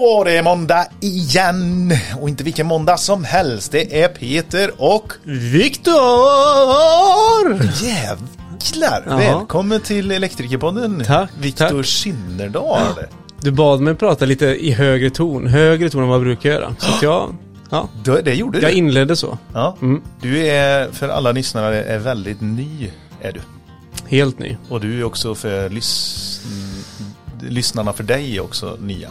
var det måndag igen! Och inte vilken måndag som helst. Det är Peter och Viktor! jävlar! Ja. Välkommen till Elektrikerpodden. Tack, Viktor tack. Kinnerdal. Du bad mig prata lite i högre ton, högre ton än vad jag brukar göra. Så att jag, ja, Du, det gjorde jag du. inledde så. Ja. Mm. Du är, för alla lyssnare, är väldigt ny. Är du. Helt ny. Och du är också för lys lyssnarna för dig också nya.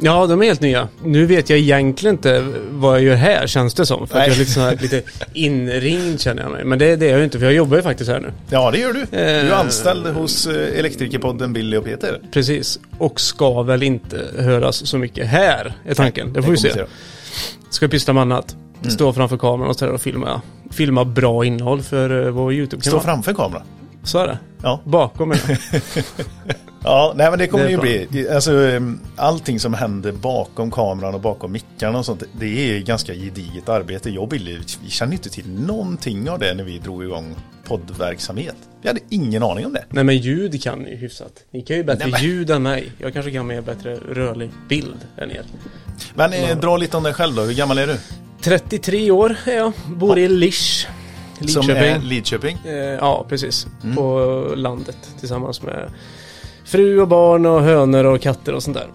Ja, de är helt nya. Nu vet jag egentligen inte vad jag gör här, känns det som. För att jag är lite, så här, lite inringd känner jag mig. Men det, det är jag ju inte, för jag jobbar ju faktiskt här nu. Ja, det gör du. Du är Eh. anställd hos eh, Elektrikerpodden Billy och Peter. Precis. Och ska väl inte höras så mycket här, är tanken. Det får vi se. Ska pyssla med annat. Mm. Stå framför kameran och så och filma, filma bra innehåll för uh, vår Stå YouTube-kanal. framför kameran. Så är det. Ja. Bakom mig. Ja, nej men det kommer Det är ju bli, alltså allting som händer bakom kameran och bakom mickarna och sånt, det är ganska gediget arbete. Jag ville, vi kände inte till någonting av det när vi drog igång poddverksamhet. Vi hade ingen aning om det. Nej men ljud kan ni ju hyfsat. Ni kan ju bättre Nej, men- ljud än mig. Jag kanske kan mer bättre rörlig bild än er. Men eh, dra lite om dig själv då, hur gammal är du? 33 år är jag. Bor i Lisch. Som är Lidköping. Lidköping? Eh, ja, precis. Mm. På landet tillsammans med fru och barn och hönor och katter och sånt där.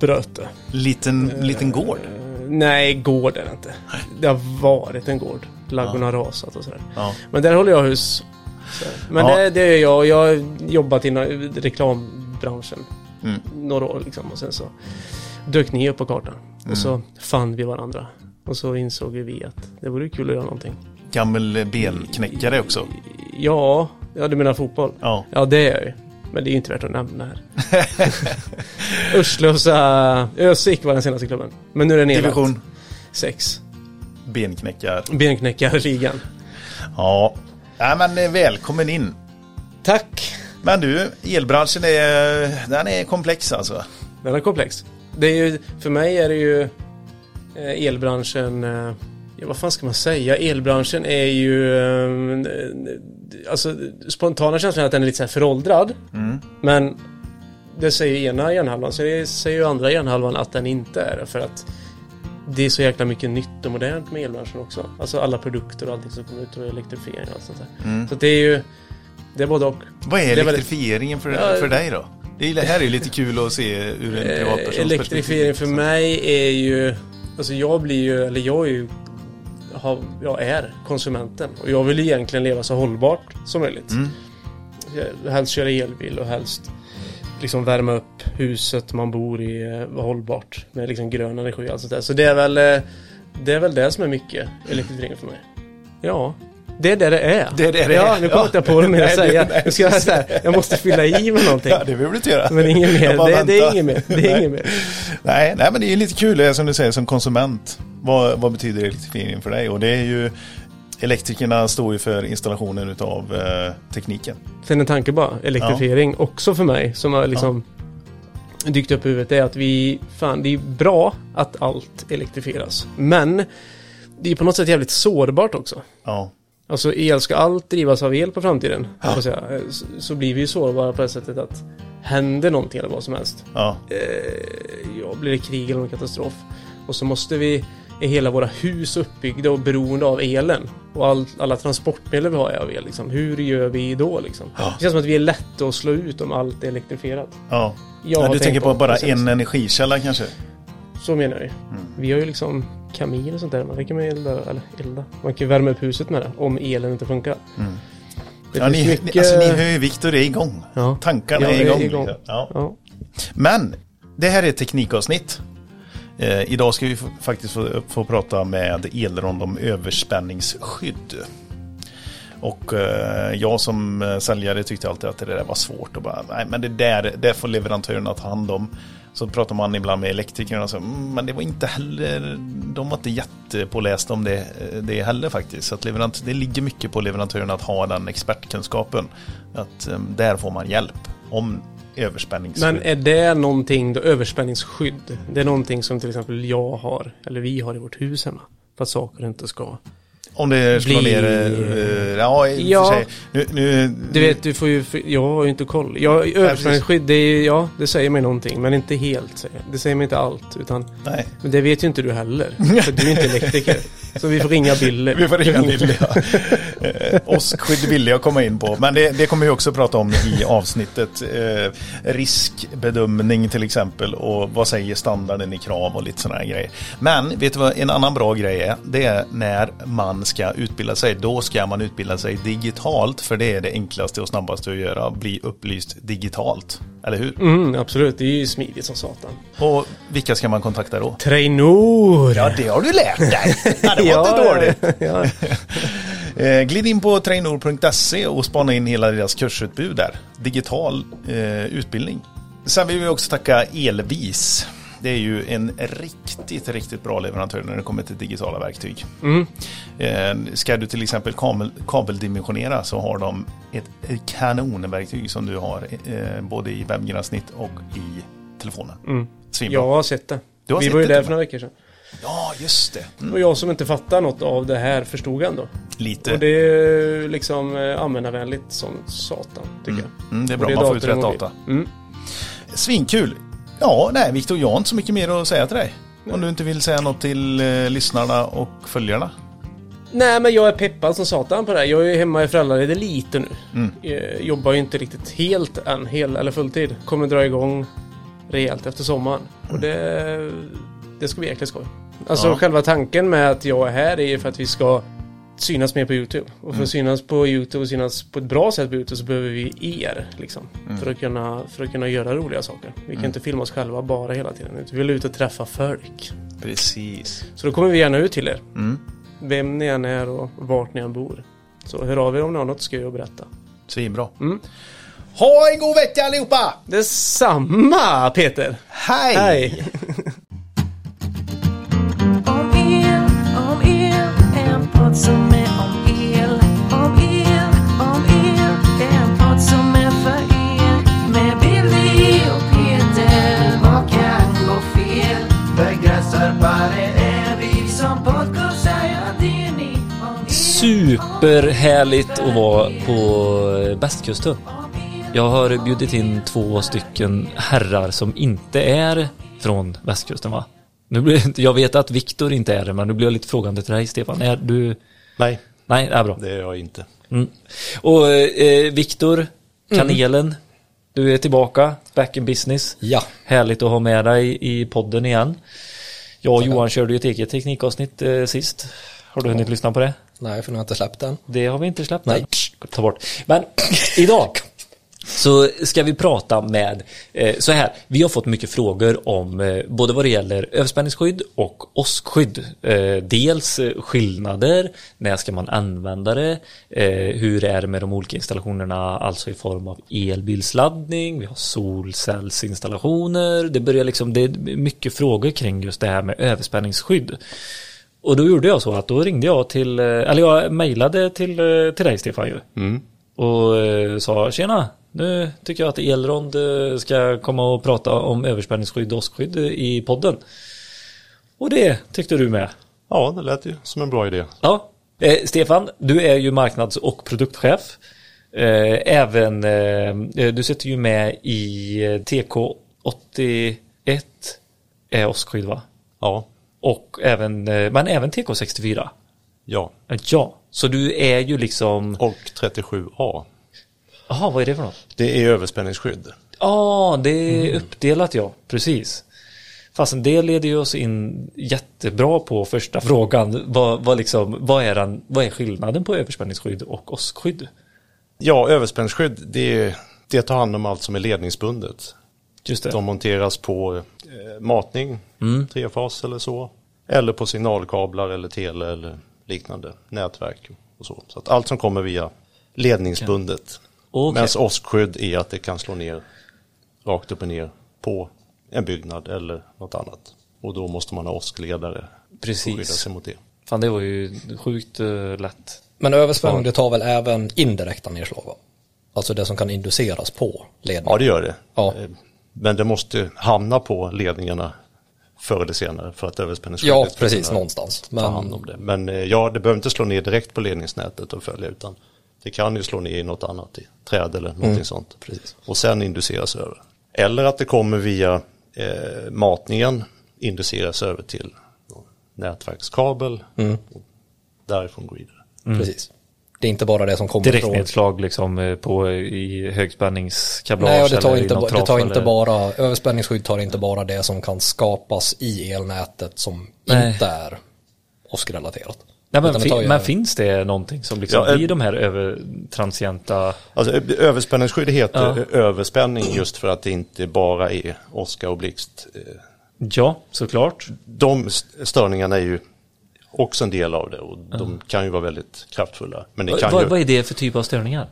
Bröte. Liten, Eh, liten gård? Nej, gård är det inte. Det har varit en gård. Ladugården har rasat och sådär. Ja. Men där håller jag hus. Men Ja. det, det är jag. Jag har jobbat inom reklambranschen Mm. några år liksom. Och sen så dök ni upp på kartan. Mm. Och så fann vi varandra. Och så insåg vi att det vore kul att göra någonting. Gammal eh, belknäckare också? Ja, ja du menar fotboll? Ja. Ja, det är jag ju. Men det är ju inte värt att nämna här. Örstlösa... Ösik var den senaste klubben. Men nu är det nedlagt. Division 6. benknäckar. Benknäckarligan. Ja. Nej men eh, välkommen in. Tack! Men du, elbranschen är, den är komplex alltså. Den är komplex. Det är ju, för mig är det ju eh, elbranschen, eh, ja vad fan ska man säga? Elbranschen är ju, eh, alltså spontana känslan är att den är lite så här föråldrad. Mm. Men det säger ena hjärnhalvan, så det säger ju andra hjärnhalvan att den inte är det. För att det är så jäkla mycket nytt och modernt med elbranschen också. Alltså alla produkter och allting som kommer ut och elektrifiering och allt sånt där. Mm. Så det är ju, det är både och. Vad är elektrifieringen för, Ja, för dig då? Det, är, det här är ju lite kul att se ur en Eh, privatpersons Elektrifiering för perspektiv. mig är ju, alltså jag blir ju, eller jag är ju, har, jag är konsumenten och jag vill egentligen leva så hållbart som möjligt. Mm. Helst köra elbil och helst liksom värma upp huset man bor i, eh, hållbart med liksom grön energi och allt sånt där. Så det är väl, eh, det är väl det som är mycket elektrifiering för mig. Ja. Det är det det är. Det är det det ja, är. nu kommer Ja. jag på det mer att säga. nej. Nu ska jag, här, jag måste fylla i med någonting. Ja, det behöver du inte göra. Men inget mer. Det, det är inget mer. Det är Nej. inget mer. Nej, nej, men det är lite kul som du säger som konsument. Vad, vad betyder elektrifiering för dig? Och det är ju Elektrikerna står ju för installationen utav eh, tekniken. Sen en tanke bara, elektrifiering också för mig som har liksom dykt upp i huvudet är att vi, fan det är bra att allt elektrifieras. Men det är på något sätt jävligt sårbart också. Ja, Alltså el, ska allt drivas av el på framtiden? Ja. Säga, så, så blir vi ju sårbara på det sättet att händer någonting eller vad som helst. ja, Eh, ja, blir det krig eller någon katastrof. Och så måste vi, är hela våra hus uppbyggda och beroende av elen. Och all, alla transportmedel vi har är av el liksom. Hur gör vi då liksom? Ja. Det känns som att vi är lätta att slå ut om allt är elektrifierat. ja. Du tänker på bara precis. en energikälla kanske? Så menar jag. Mm. Vi har ju liksom kamin och sånt där. Man kan man elda, eller elda. Man kan värma upp huset med det om elen inte funkar. Mm. Det Ja, ni, mycket... alltså, ni hör ju Viktor är igång. ja. Tankarna är är igång. igång. Ja. ja. Men det här är ett teknikavsnitt. Eh, idag ska vi faktiskt få, få prata med Elrond om överspänningsskydd. Och eh, jag som eh, säljare tyckte alltid att det där var svårt och bara, nej men det där, det får leverantörerna ta hand om. Så pratar man ibland med elektrikerna så, mm, men det var inte heller, de var inte jättepålästa om det, det heller faktiskt. Så att leverant, det ligger mycket på leverantören att ha den expertkunskapen. Att ehm, där får man hjälp om överspänningsskydd. Men är det någonting, då, överspänningsskydd, det är någonting som till exempel jag har, eller vi har i vårt hus hemma. För att saker inte ska om det slår Blir- ner, eh, ja, i Ja. för sig. Nu, nu, Du vet, du får ju, jag har ju inte koll. Jag, översvämningsskydd, det är, ja, det säger mig någonting, men inte helt. Det säger mig inte allt, utan Nej, men det vet ju inte du heller. För du är inte elektriker. Så vi får ringa Bille. vi får ringa till ja. Eh, Åskskydd vill jag komma in på, men det, det kommer vi också prata om i avsnittet. Eh, riskbedömning till exempel och vad säger standarden i krav och lite sådana här grejer. Men vet du vad en annan bra grej är? Det är när man ska utbilda sig. Då ska man utbilda sig digitalt för det är det enklaste och snabbaste att göra. Bli upplyst digitalt. Eller hur? Mm, absolut, det är ju smidigt som satan. Och vilka ska man kontakta då? Trainor! Ja, det har du lärt dig. Ja, det var inte dåligt. Ja. Eh, glid in på trainor.se och spana in hela deras kursutbud där. Digital eh, utbildning. Sen vill vi också tacka Elvis. Det är ju en riktigt, riktigt bra leverantör när det kommer till digitala verktyg. Mm. Eh, ska du till exempel kabel, kabeldimensionera så har de ett, kanonverktyg som du har eh, både i webbgränssnitt och i telefonen. Mm. Jag har sett det. Har vi sett var ju där för några veckor sedan. Ja, just det. Mm. Och jag som inte fattar något av det här förstod ändå. Lite. Och det är liksom eh, användarvänligt som satan, tycker jag. Mm, det är bra, man får ut rätt data. Mm. Svinkul! Ja, nej Viktor, jag har inte så mycket mer att säga till dig. Om du inte vill säga något till eh, lyssnarna och följarna. Nej men jag är peppad som satan på det här. Jag är ju hemma i föräldraledig lite nu. Mm. Jag jobbar ju inte riktigt helt än, hel eller fulltid. Kommer dra igång rejält efter sommaren. Och det, det ska bli jäkligt skoj. Alltså Ja. själva tanken med att jag är här är ju för att vi ska synas mer på YouTube. Och för Mm. att synas på YouTube och synas på ett bra sätt på YouTube så behöver vi er. Liksom, Mm. för, att kunna, för att kunna göra roliga saker. Vi kan inte filma oss själva bara hela tiden. Vi vill ut och träffa folk. Precis. Så då kommer vi gärna ut till er. Mm. Vem ni än är och vart ni än bor. Så hör av er om ni har något skoj att berätta. Svinbra. Mm. Ha en god vecka allihopa! Detsamma Peter! Hej! Hej! podd som är om el. Om el, om el, en podd som är för er. Med Billy och Peter, vad kan gå fel? Begränsarbare är vi som podcastar, ja det är ni. Superhärligt att vara på västkusten. Jag har bjudit in två stycken herrar som inte är från västkusten va? Nu blir, jag vet att Viktor inte är det, men nu blir jag lite frågande till dig Stefan. Är du... Nej, Nej, det är bra. det är jag inte. Mm. Och eh, Viktor, kanelen, du är tillbaka, back in business. Ja, Härligt att ha med dig i podden igen. Jag och Johan körde ju ett eget teknikavsnitt eh, sist. Har du hunnit lyssna på det? nej för nu har jag inte släppt den. Det har vi inte släppt Nej. än. Ta bort. Men idag så ska vi prata med, eh, så här, vi har fått mycket frågor om eh, både vad det gäller överspänningsskydd och åskskydd. Eh, dels skillnader, när ska man använda det, hur är det med de olika installationerna, alltså i form av elbilsladdning, vi har solcellsinstallationer, det börjar liksom, det är mycket frågor kring just det här med överspänningsskydd. Och då gjorde jag så att då ringde jag till, eller jag mejlade till, till dig Stefan ju. Och eh, sa tjena, nu tycker jag att Elrond eh, ska komma och prata om överspänningsskydd och åskskydd i podden. Och det tyckte du med. Ja, det lät ju som en bra idé. Ja. Eh, Stefan, du är ju marknads och produktchef. Eh, även, eh, du sitter ju med i eh, TK81 är åskskydd va? Ja, Och även, eh, men även TK64. ja. Eh, Ja, så du är ju liksom, Och 37A. Jaha vad är det för något? Det är överspänningsskydd. Ja, det är uppdelat ja, precis. Fastän det leder ju oss in jättebra på första frågan. Vad, vad, liksom, vad, är, den, vad är skillnaden på överspänningsskydd och åskskydd? Ja, överspänningsskydd, det, det tar hand om allt som är ledningsbundet. Just det. De monteras på eh, matning, trefas eller så. Eller på signalkablar eller tele eller liknande nätverk och så. Så att allt som kommer via ledningsbundet. Okej. Medan åskskydd är att det kan slå ner rakt upp och ner på en byggnad eller något annat. Och då måste man ha åskledare Precis. och skydda sig mot det. Fan, det var ju sjukt uh, lätt. Men överspänning det tar väl även indirekta nedslag va? Alltså det som kan induceras på ledningen. Ja, det gör det. Ja. Eh, Men det måste hamna på ledningarna förr eller senare för att överspänningsskyddet Ja, ska precis, kunna någonstans. ta hand Men om det. Men eh, ja, det behöver inte slå ner direkt på ledningsnätet och följa utan det kan ju slå ner i något annat, i träd eller någonting sånt. precis. Och sen induceras över. Eller att det kommer via eh, matningen, induceras över till nätverkskabel och därifrån går vidare. precis. Det är inte bara det som kommer från... Direktnedslag liksom eh, på i högspänningskablage Nej, det tar, inte, det tar inte bara, överspänningsskydd tar inte bara det som kan skapas i elnätet som Nej. inte är åskrelaterat. Nej, men, fin, men finns det någonting som liksom Ja, eh, blir de här över transienta Alltså överspänningsskydd heter Ja. överspänning just för att det inte bara är åska och blixt. Eh, Ja, såklart. De st- störningarna är ju också en del av det och de kan ju vara väldigt kraftfulla. Men det kan Vad, ju, vad är det för typ av störningar?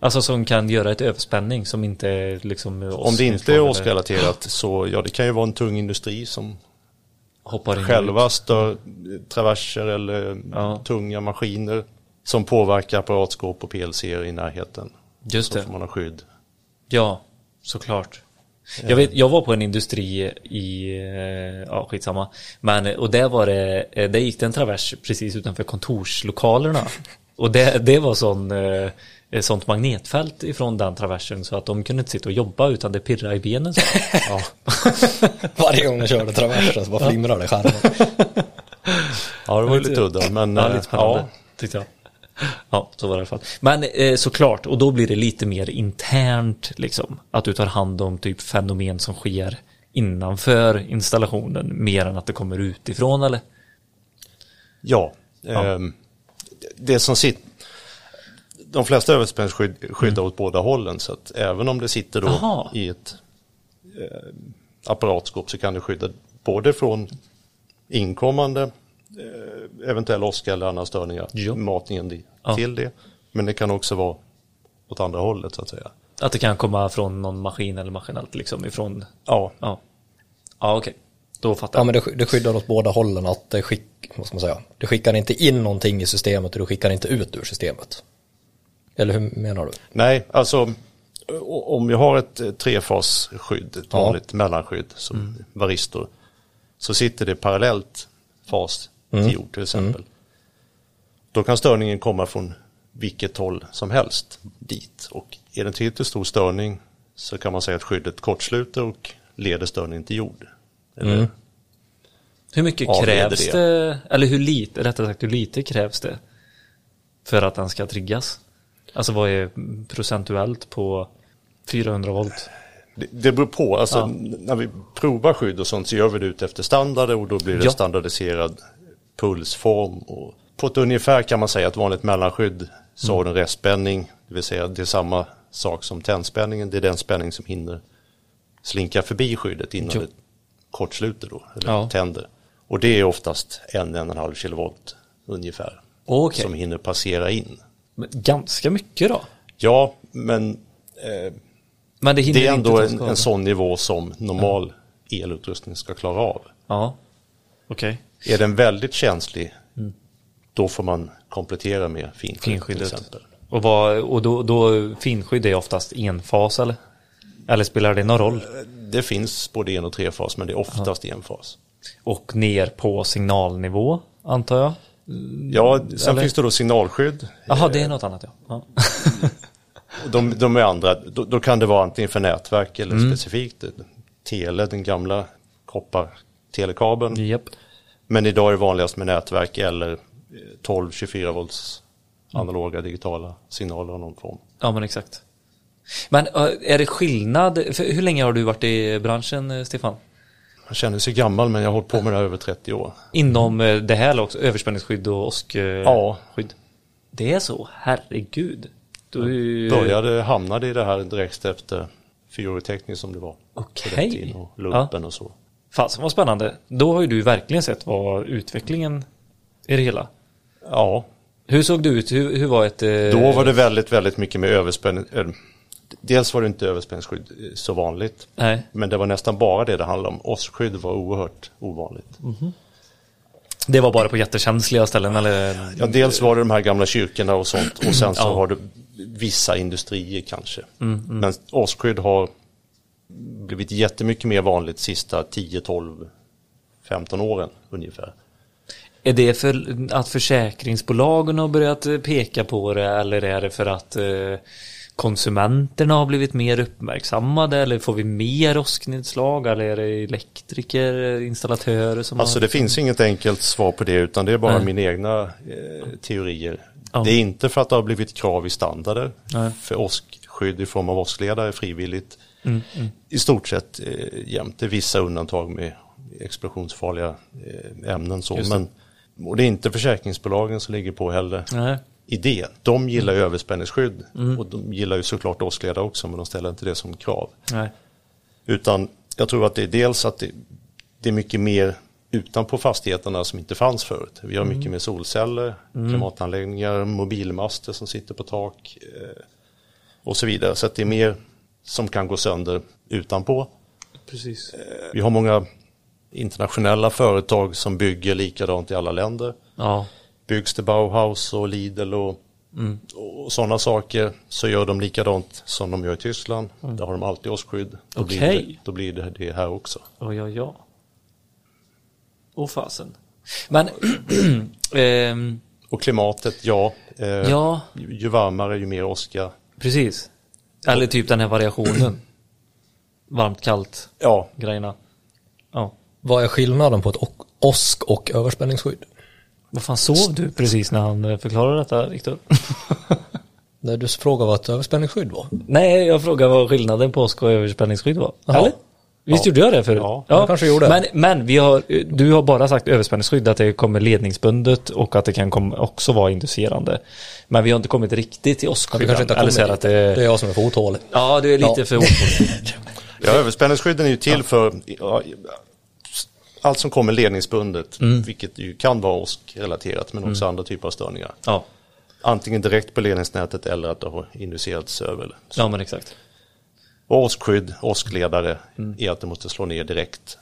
Alltså som kan göra ett överspänning som inte är liksom om det inte är åskrelaterat så ja, det kan ju vara en tung industri som hoppar in själva stör traverser eller Ja. tunga maskiner som påverkar apparatskåp och PLC i närheten. Just Så det. får man ha skydd. Ja, såklart. Jag, vet, jag var på en industri i, eh, ja skitsamma, men och där var det, eh, där gick det en travers precis utanför kontorslokalerna. Och det, det var sån, eh, sånt magnetfält ifrån den traversen så att de kunde inte sitta och jobba utan det pirrade i benen. Så. Ja. Varje gång jag körde traversen så bara flimrade det i skärmen. Ja, det var ju lite udda, men ja, eh, lite ja, tyckte jag. Ja, så var det i alla fall. Men eh, såklart, och då blir det lite mer internt liksom. Att du tar hand om typ fenomen som sker innanför installationen mer än att det kommer utifrån eller? Ja, Ja. ehm, det som sitter de flesta överspänningsskydd skyddar åt båda hållen så att även om det sitter då Aha. i ett eh, apparatskåp så kan det skydda både från inkommande eh, eventuell åska eller andra störningar, Ja. matningen di- Ja. till det. Men det kan också vara åt andra hållet så att säga. Att det kan komma från någon maskin eller maskinellt liksom ifrån, Ja, ja. Ja, okej. Då fattar Ja jag. men det, sk- det skyddar åt båda hållen att det, skick, vad ska man säga, det skickar inte in någonting i systemet och det skickar inte ut ur systemet. Eller hur menar du? nej, alltså om vi har ett eh, trefasskydd, ett Ja. vanligt mellanskydd som varistor, så sitter det parallellt fas Mm. till jord till exempel. Då kan störningen komma från vilket håll som helst dit. Och är det en tillräckligt stor störning så kan man säga att skyddet kortsluter och leder störningen till jord. Mm. Hur mycket krävs det. det, eller hur lite, rättare sagt hur lite krävs det för att den ska triggas? Alltså vad är procentuellt på 400 volt? Det, det beror på, alltså Ja. när vi provar skydd och sånt så gör vi det ut efter standarder och då blir det Ja. standardiserad pulsform. Och på ett ungefär kan man säga att vanligt mellanskydd så Mm. har du en restspänning, det vill säga det är samma sak som tändspänningen, det är den spänning som hinner slinka förbi skyddet innan Jo. det kortsluter då, eller Ja. tänder. Och det är oftast en, en och en halv kilovolt ungefär Okej. som hinner passera in. Men Ganska mycket då? Ja, men eh, Men det det är inte ändå en, en sån nivå som normal elutrustning ska klara av. Ja. Okej. Är den väldigt känslig, då får man komplettera med finskydd till exempel. Och, vad, och då, då finskydd är oftast enfas eller? Eller spelar det någon roll? Det finns både en och trefas, men det är oftast enfas. Och ner på signalnivå antar jag? Ja, sen Eller? finns det då signalskydd. Jaha, det är något annat ja. ja. De, de är andra, då, då kan det vara antingen för nätverk eller Mm. specifikt. Tele, den gamla koppar-telekabeln. Japp. Men idag är det vanligast med nätverk eller 12-24 volts analoga digitala signaler av någon form. Ja men exakt. Men äh, är det skillnad? Hur länge har du varit i branschen eh, Stefan? Jag känner sig gammal men jag har hållit på med det här över 30 år. Inom eh, det här också, överspänningsskydd och åskskydd? Ja. Det är så? Herregud. Du ju- Började, hamnade i det här direkt efter fyraårig teknisk som det var. Okej. Tiden, Och lumpen och så. Fasen vad spännande. Då har ju du verkligen sett vad utvecklingen i det hela. Ja, Hur såg det ut? Hur, hur var ett... eh, då var det väldigt, väldigt mycket med överspänning. Dels var det inte överspänningsskydd eh, så vanligt. Nej. Men det var nästan bara det det handlade om. Åskskydd var oerhört ovanligt. Det var bara på jättekänsliga ställen eller? Ja, dels var det de här gamla kyrkorna och sånt. Och sen så Ja. har du vissa industrier kanske. Men åskskydd har blivit jättemycket mer vanligt sista 10-12 15 åren ungefär. Är det för att försäkringsbolagen har börjat peka på det eller är det för att eh, konsumenterna har blivit mer uppmärksammade eller får vi mer åsknedslag eller är det elektriker, installatörer som Alltså har... det finns inget enkelt svar på det utan det är bara Nej. mina egna eh, teorier. Ja. Det är inte för att det har blivit krav i standarder Nej. för åskskydd i form av åskledare frivilligt. Mm, mm. I stort sett eh, jämt. Det är vissa undantag med explosionsfarliga eh, ämnen. Så. Men, och det är inte försäkringsbolagen som ligger på heller. Nej. Idén. De gillar Mm. ju överspänningsskydd och de gillar ju såklart åskledare också men de ställer inte det som krav. Nej. Utan jag tror att det är dels att det, det är mycket mer utanpå fastigheterna som inte fanns förut. Vi har Mm. mycket mer solceller, klimatanläggningar, mobilmaster som sitter på tak eh, och så vidare. Så att det är mer som kan gå sönder utanpå. Precis. Vi har många internationella företag som bygger likadant i alla länder. Ja. Byggs det Bauhaus och Lidl och, och sådana saker så gör de likadant som de gör i Tyskland. Där har de alltid åsksskydd. Då, blir, Okej. det, då blir det det här också. Oj, oj, oj. Åh fasen. Men, ehm, Och klimatet, ja. Eh, ja, ju, varmare ju mer åska. precis. Eller typ den här variationen. Varmt, kallt, Ja, grejerna. Ja. Vad är skillnaden på ett åsk och överspänningsskydd? Vad fan sov du precis när han eh, förklarade detta, Viktor? När du frågade vad ett överspänningsskydd var. Nej, jag frågade vad skillnaden på åsk och överspänningsskydd var. Jaha. Eller? Visst Ja. gjorde jag det förut? Ja, jag kanske gjorde. Men, men vi har, du har bara sagt överspänningsskydd, att det kommer ledningsbundet och att det kan komma, också vara inducerande. Men vi har inte kommit riktigt till Ja, åskskydd. vi kanske inte har Eller dit. att det, Det är jag som är för otålig. Ja, du är lite Ja. för otålig. ja överspänningsskydden är ju till för ja, allt som kommer ledningsbundet, vilket ju kan vara åskrelaterat men också andra typer av störningar. Ja. Antingen direkt på ledningsnätet eller att det har inducerats över. ja, men exakt. Åskskydd, åskledare, är att det måste slå ner direkt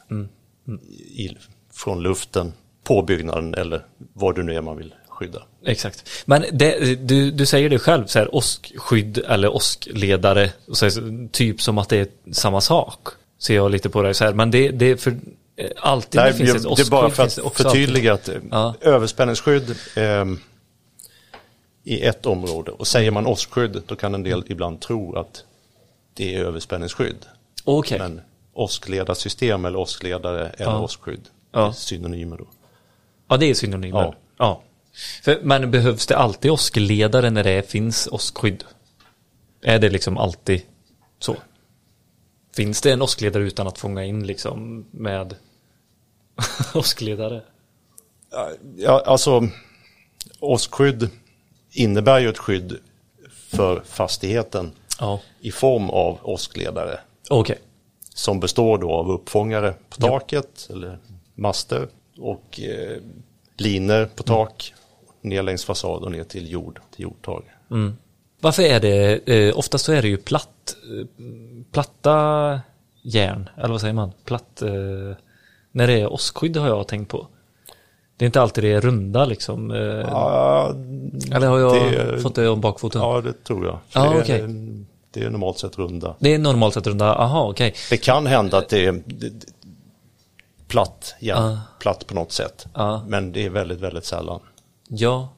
I, från luften på byggnaden eller vad det nu är man vill skydda. Exakt. Men det, du, du säger det själv, så här, åskskydd eller åskledare, så här, typ som att det är samma sak. Ser jag lite på det så här. Men det, det är för alltid när Nej, det finns jag- ett det är åskskydd bara för att förtydliga att eh, Ja. överspänningsskydd ehm, i ett område och säger man åskskydd då kan en del ibland tro att det är överspänningsskydd. alltid. Okej. Men åskledarsystem eller åskledare eller Ja. åskskydd Ja. är synonymer då. Ja, det är synonymer. Ja. Ja. För, men behövs det alltid åskledare när det finns åskskydd? Är det liksom alltid så? Finns det en åskledare utan att fånga in liksom med åskledare? Ja, alltså åskskydd innebär ju ett skydd för fastigheten Ja. i form av åskledare Okej. som består då av uppfångare på taket eller master och eh, liner på tak ner längs fasad och ner till jord, till jordtag. Varför är det, eh, oftast så är det ju platt, eh, platta järn, eller vad säger man? Platt, eh, när det är åskskydd har jag tänkt på. Det är inte alltid det är runda liksom. Eh, Ja, eller har jag det- fått det om bakfoten? ja det tror jag. Ja, det, är, okej. det är normalt sett runda. Det är normalt sett runda, aha okej. Det kan hända att det är det- platt, ja, Ja. platt på något sätt. Ja. Men det är väldigt, väldigt sällan. Ja,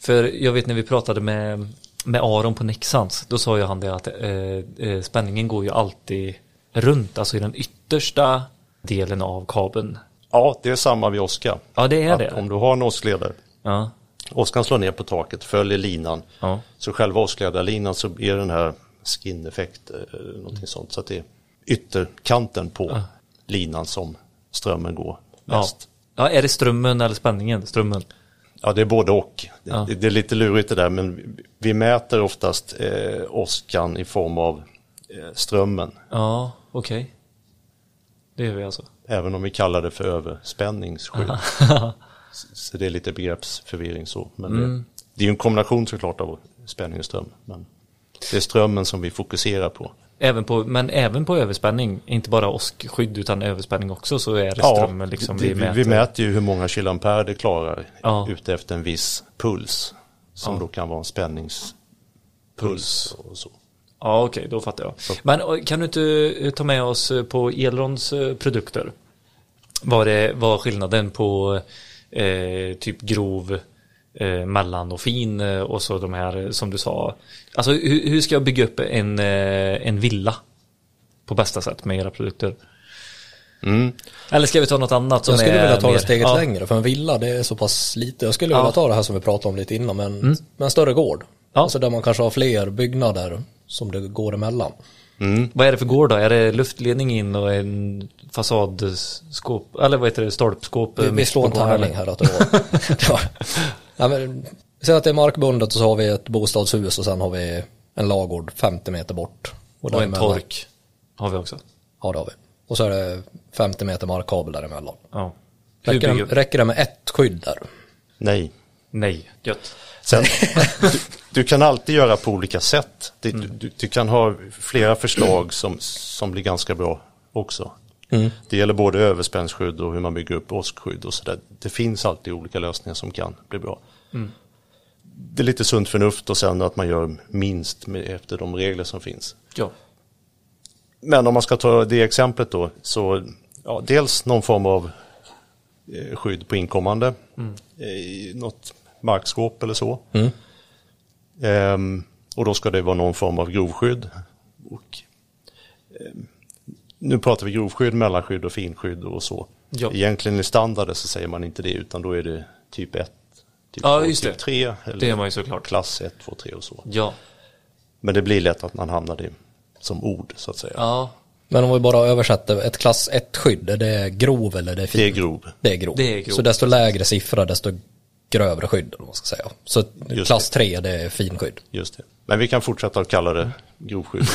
för jag vet när vi pratade med, med Aron på Nexans, då sa ju han det att eh, eh, spänningen går ju alltid runt, alltså i den yttersta delen av kabeln. Ja, det är samma vid åska. Ja, det är Att det. Om du har en åskledare, Ja, åskan slår ner på taket, följer linan. ja, Så själva åskledarlinan så är den här skin-effekt, eh, någonting sånt. Så att det är ytterkanten på linan som strömmen går ja. mest. Ja, är det strömmen eller spänningen? Strömmen. Ja, det är både och. Ja. Det, det är lite lurigt det där, men vi, mäter oftast eh, åskan i form av eh, strömmen. Ja, okej. Det gör vi alltså. Även om vi kallar det för överspänningsskydd. så det är lite begreppsförvirring så. Men Mm. det, det är ju en kombination såklart av spänning och ström. Men det är strömmen som vi fokuserar på. Även på, men även på överspänning, inte bara åskskydd utan överspänning också så är det strömmen liksom vi, vi, mäter. vi mäter ju hur många kiloampere det klarar Ja. ute efter en viss puls. Som Ja. då kan vara en spänningspuls. Och så. Ja, okej, då fattar jag. Men och, kan du inte eh, ta med oss eh, på Elrons eh, produkter? Det var skillnaden på eh, typ grov, eh, mellan och fin eh, och så de här som du sa. Alltså hur, hur ska jag bygga upp en, eh, en villa på bästa sätt med era produkter? Mm. Eller ska vi ta något annat som Jag skulle är vilja ta mer- det steget ja. längre, för en villa det är så pass lite. Jag skulle Ja. vilja ta det här som vi pratade om lite innan, men med en större gård. Ja. Alltså där man kanske har fler byggnader som det går emellan. Vad är det för gård då? Är det luftledning in och en fasadskåp? Eller vad heter det? Stolpskåp? Vi, eh, vi slår en tärning här att det var. ja. Men, säg att det är markbundet och så har vi ett bostadshus och sen har vi en lagård 50 meter bort. Och en däremellan- tork har vi också. Ja det har vi. Och så är det 50 meter markkabel däremellan. Ja. Räcker det, räcker det med ett skydd där? Nej. Nej, gött. Sen, du, du kan alltid göra på olika sätt. Du, du, du kan ha flera förslag som, som blir ganska bra också. Det gäller både överspänningsskydd och hur man bygger upp åskskydd och sådär. Det finns alltid olika lösningar som kan bli bra. Det är lite sunt förnuft och sen att man gör minst efter de regler som finns. Ja. Men om man ska ta det exemplet då, så ja, dels någon form av eh, skydd på inkommande, eh, något markskåp eller så. Ehm, och då ska det vara någon form av grovskydd. Och, ehm, nu pratar vi grovskydd, mellanskydd och finskydd och så. Ja. Egentligen i standarden så säger man inte det utan då är det typ 1, typ Ja, 2, just typ det. 3 eller Det är man ju såklart. klass 1, 2, 3 och så. Ja. Men det blir lätt att man hamnar i som ord så att säga. Ja. Men om vi bara översätter ett klass 1-skydd, är det grov eller det är fin? Det är grov. Det är grov. Det är grov. Så desto lägre siffra, desto grövre skydd, man ska säga. Så Just klass 3, det är finskydd. Just det. Men vi kan fortsätta att kalla det grovskydd.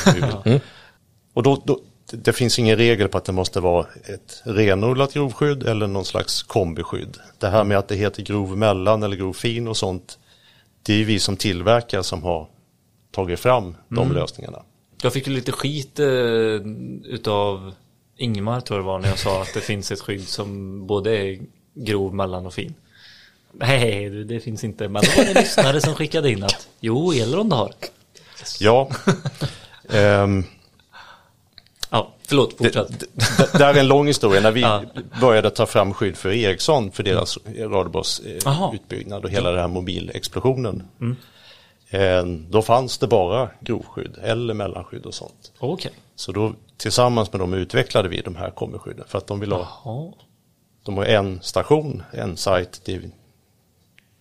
Och då, då, det finns ingen regel på att det måste vara ett renodlat grovskydd eller någon slags kombiskydd. Det här med att det heter grov mellan eller grov fin och sånt. Det är ju vi som tillverkare som har tagit fram de lösningarna. Jag fick ju lite skit eh, utav Ingmar tror jag det var när jag sa att det finns ett skydd som både är grov, mellan och fin. Nej, det- finns inte. Men det var en lyssnare som skickade in att jo, Elrond har. Ja, ehm, Ja, förlåt, fortsätt. det, det här är en lång historia. När vi Ja. började ta fram skydd för Ericsson för deras Aha. radiobasutbyggnad och hela den här mobilexplosionen. Eh, Då fanns det bara grovskydd eller mellanskydd och sånt. Okej. Så då tillsammans med dem utvecklade vi de här kombiskydden för att de vill ha, Ja. de har en station, en sajt, det,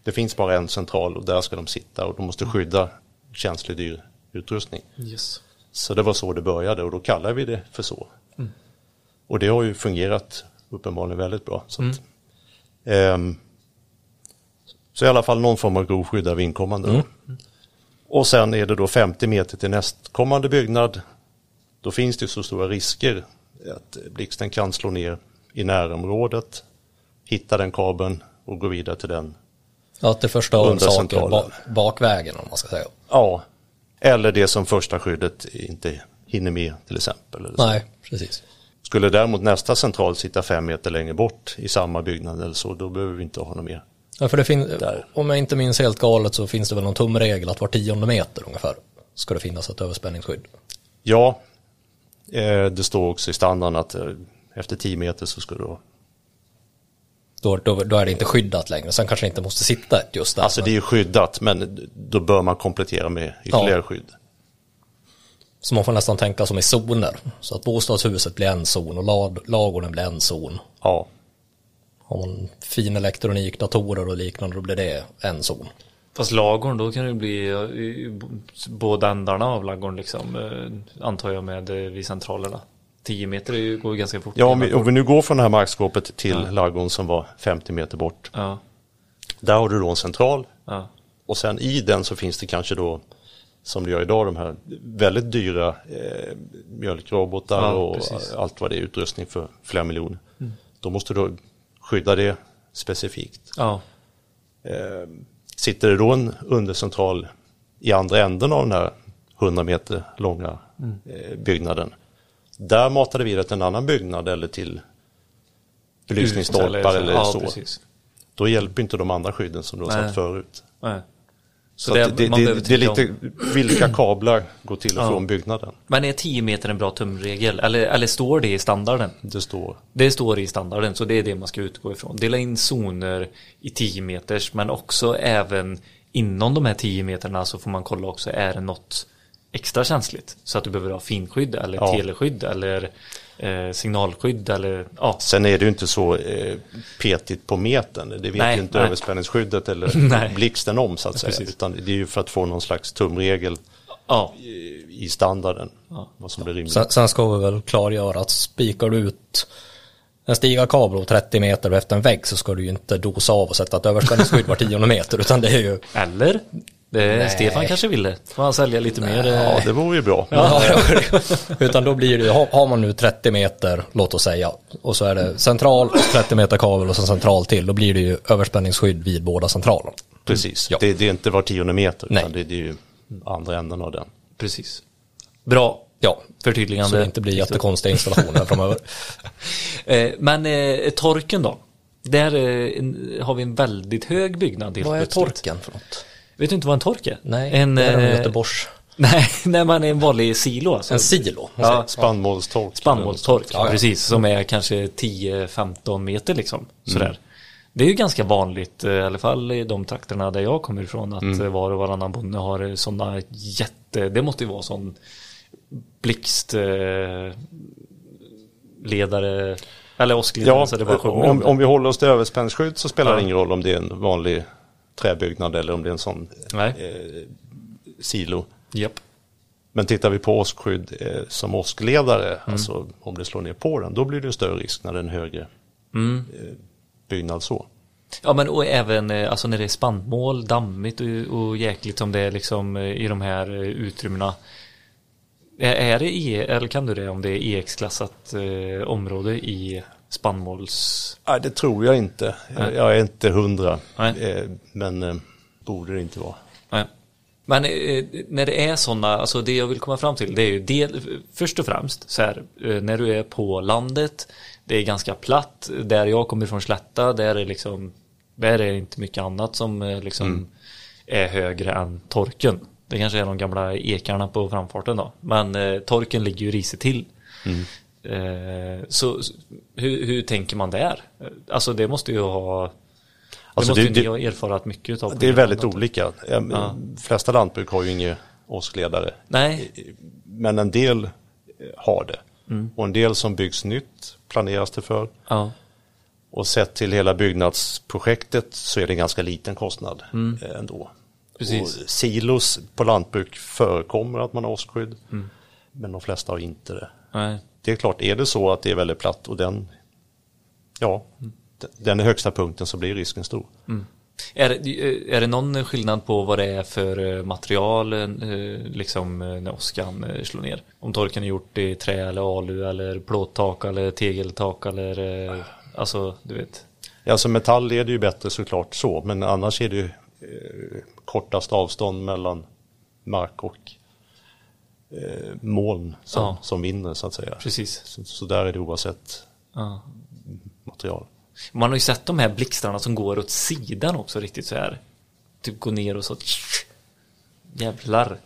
det finns bara en central och där ska de sitta och de måste skydda känslig dyr utrustning. Yes. Så det var så det började och då kallar vi det för så. Och det har ju fungerat uppenbarligen väldigt bra. Så, att, ehm, så i alla fall någon form av grovskydd av inkommande. då. Och sen är det då 50 meter till nästkommande byggnad. Då finns det så stora risker att blixten kan slå ner i närområdet, hitta den kabeln och gå vidare till den. Ja, att det förstör saker centralen. ba bakvägen, om man ska säga. Ja, eller det som första skyddet inte hinner med till exempel. Nej, precis. Skulle däremot nästa central sitta fem meter längre bort i samma byggnad eller så, då behöver vi inte ha något mer. Ja, för det Där. om jag inte minns helt galet så finns det väl någon tumregel att var tionde meter ungefär ska det finnas ett överspänningsskydd. Ja, eh, det står också i standarden att eh, efter 10 meter så ska du Då, då, då är det inte skyddat längre. Sen kanske det inte måste sitta just där. Alltså det är ju skyddat men då bör man komplettera med ytterligare Ja. skydd. Så man får nästan tänka som i zoner. Så att bostadshuset blir en zon och lad, lagården blir en zon. Ja, Har man fin elektronik, datorer och liknande då blir det en zon. Fast lagorn, då kan det bli eh, i b- båda ändarna av lagorn liksom. eh, Antar jag med eh, vid centralerna. 10 meter går ju ganska fort. ja om, vi, om vi nu går från det här markskåpet till ladugården som var 50 meter bort. Ja, Där har du då en central ja. och sen i den så finns det kanske då som det gör idag de här väldigt dyra eh, mjölkrobotar Ja, och precis. allt vad det är utrustning för flera miljoner. Då måste du skydda det specifikt. ja. Eh, sitter det då en undercentral i andra änden av den här 100 meter långa eh, byggnaden. Där matar det vidare till en annan byggnad eller till belysningsstolpar eller, ja, så. Precis. Då hjälper inte de andra skydden som du har satt förut. Nej. Så, Så det, det, man det, det är lite om. vilka kablar går till och Ja. från byggnaden. Men är 10 meter en bra tumregel? Eller, eller står det i standarden? Det står. Det står i standarden, så det är det man ska utgå ifrån. Dela in zoner i 10 meters, men också även inom de här 10 meterna så får man kolla också, är det något extra känsligt? Så att du behöver ha finskydd eller Ja. teleskydd eller eh, signalskydd eller ja. Sen är det ju inte så eh, petigt på metern. Det vet Nej, ju inte nej. överspänningsskyddet eller Nej. blixten om så att säga. Precis. Utan det är ju för att få någon slags tumregel Ja, i- standarden. Vad som blir rimligt. Sen, sen ska vi väl klargöra att spikar du ut en stigarkabel och 30 meter efter en vägg så ska du ju inte dosa av och sätta ett överspänningsskydd var tionde meter utan det är ju eller? Det, Nej. Stefan kanske ville. Får han sälja lite mer? Ja, eh, det vore ju bra. Ja, utan då blir det har, man nu 30 meter, låt oss säga, och så är det central, 30 meter kabel och så central till, då blir det ju överspänningsskydd vid båda centralerna. Precis. Ja. Det, det är inte var tionde meter Nej. utan det, det är ju andra änden av den. Precis. Bra Ja, förtydligande. så det inte blir jättekonstiga installationer framöver. Eh, Men eh, torken då? Där eh, har vi en väldigt hög byggnad. Vad är plötsligt. torken för något? Vet du inte vad en tork är? Nej, en, det är en eh, Göteborgs... Nej, när man är en vanlig silo. Alltså. En silo. Ja, Spannmålstork. spannmålstork, Ja, ja. precis. Som är kanske 10-15 meter liksom. Sådär. Det är ju ganska vanligt, eh, i alla fall i de trakterna där jag kommer ifrån, att mm. var och varannan bonde har sådana jätte, det måste ju vara sån blixt eh, ledare eller åskledare Ja, så det bara sjunger om, om vi håller oss till överspänningsskydd så spelar Ja. det ingen roll om det är en vanlig träbyggnad eller om det är en sån eh, silo. Japp. Men tittar vi på åskskydd eh, som åskledare, Mm. alltså om det slår ner på den, då blir det större risk när det är högre Mm. eh, byggnad så. Ja men och även eh, alltså när det är spannmål, dammigt och, och jäkligt som det är liksom eh, i de här eh, utrymmena. Är, är det E, eller kan du det om det är EX-klassat eh, område i spannmåls... Nej, det tror jag inte. Nej. Jag är inte hundra, Nej. eh, men eh, borde det inte vara. Nej. Men eh, när det är sådana, alltså det jag vill komma fram till det är ju del, först och främst så här, eh, när du är på landet, det är ganska platt, där jag kommer från Slätta, där är liksom, där är det inte mycket annat som eh, liksom är högre än torken. Det kanske är de gamla ekarna på framfarten då, men eh, torken ligger ju risigt till. Eh, så så hur, hur tänker man där? Eh, Alltså det måste ju ha Alltså, det måste det- ju ni ha erfarat mycket av. Det är väldigt olika. Eh, De flesta lantbruk har ju inga åskledare. Nej, Men en del eh, har det. Mm. Och en del som byggs nytt planeras det för. ja. Och sett till hela byggnadsprojektet så är det en ganska liten kostnad eh, ändå. Mm. Precis. Och silos på lantbruk förekommer att man har åskskydd. Mm. Men de flesta har inte det. Nej. Det är klart, är det så att det är väldigt platt och den, ja, d- den är högsta punkten så blir risken stor. Är, det- är det någon skillnad på vad det är för eh, material eh, liksom eh, när åskan slår ner? Om torken är gjort i trä eller alu eller plåttak eller tegeltak eller alltså du vet. Alltså metall är det ju bättre såklart så, men annars är det ju eh, kortast avstånd mellan mark och eh, moln som, Ja. som vinner så att säga. Precis. Så, så där är det oavsett Ja. material. Man har ju sett de här blixtarna som går åt sidan också riktigt så här. Typ går ner och så jävlar.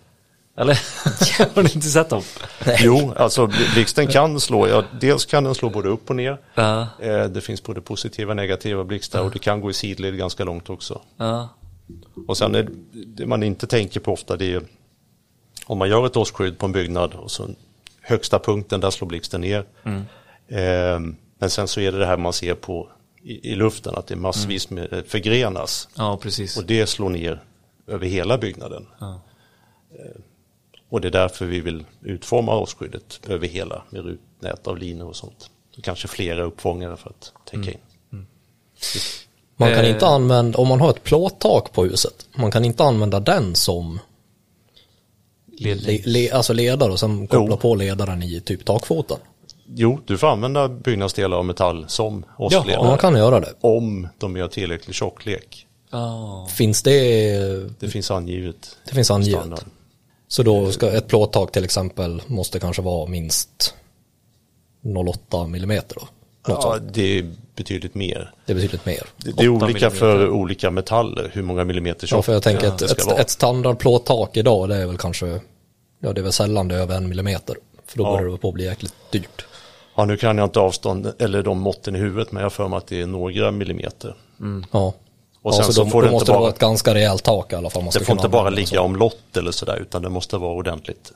Eller? har ni inte sett dem? Jo, alltså bl- blixten kan slå, ja, dels kan den slå både upp och ner. Ja. Eh, det finns både positiva och negativa blixtar och det kan gå i sidled ganska långt också. Ja. Och sen är det- det man inte tänker på ofta det är om man gör ett årsskydd på en byggnad och så högsta punkten där slår blixten ner. Eh, men sen så är det det här man ser på i, i luften att det är massvis med eh, förgrenas ja, precis. och det slår ner över hela byggnaden. Ja. Eh, och det är därför vi vill utforma årsskyddet över hela med rutnät av linor och sånt. Och kanske flera uppfångare för att täcka in. Man kan Eh. inte använda, om man har ett plåttak på huset, man kan inte använda den som Ledning. le, le, alltså ledare och sen koppla Jo. på ledaren i typ takfoten. Jo, du får använda byggnadsdelar av metall som Ja, årsledare. man kan göra det. Om de gör tillräcklig tjocklek. Ja. Finns det, Det finns angivet. det finns angivet. standard. Så då ska ett plåttak till exempel måste kanske vara minst 0,8 millimeter då. Något Ja, sånt. det är betydligt mer. Det är betydligt mer. Det, det är olika för millimeter. olika metaller, hur många millimeter Ja, tjockt för jag tänker det ett, ett standardplåttak idag det är väl kanske, ja det är väl sällan det är över en millimeter. För då Ja. börjar det på att bli jäkligt dyrt. Ja, nu kan jag inte avstånd eller de måtten i huvudet, men jag för mig att det är några millimeter. Ja. Och ja, sen så så då, får då det måste bara- vara ett ganska rejält tak i alla fall. Man Det får inte bara ligga omlott eller sådär, utan det måste vara ordentligt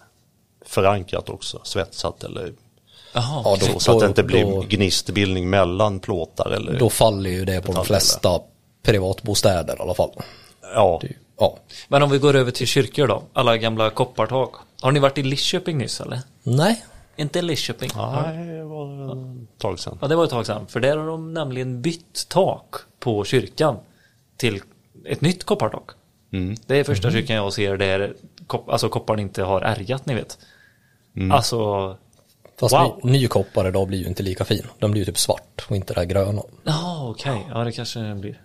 förankrat också, svetsat eller Jaha, Ja, okej. då- så att det inte blir då- gnistbildning mellan plåtar eller Då faller ju det på de flesta privatbostäder i alla fall. ja. Det Ja. Men om vi går över till kyrkor då. Alla gamla koppartak. Har ni varit i Lidköping nyss eller? Nej. Inte Lidköping? Nej, det var ett tag sedan. Ja, det var ett tag sedan. För där har de nämligen bytt tak på kyrkan till ett nytt koppartak. Mm. Det är första kyrkan jag ser där kop- alltså kopparn inte har ärgat, ni vet. Mm. Alltså, Fast Wow. ny, ny koppar idag blir ju inte lika fin. Den blir ju typ svart och inte det här gröna. ja okej, ja det kanske blir.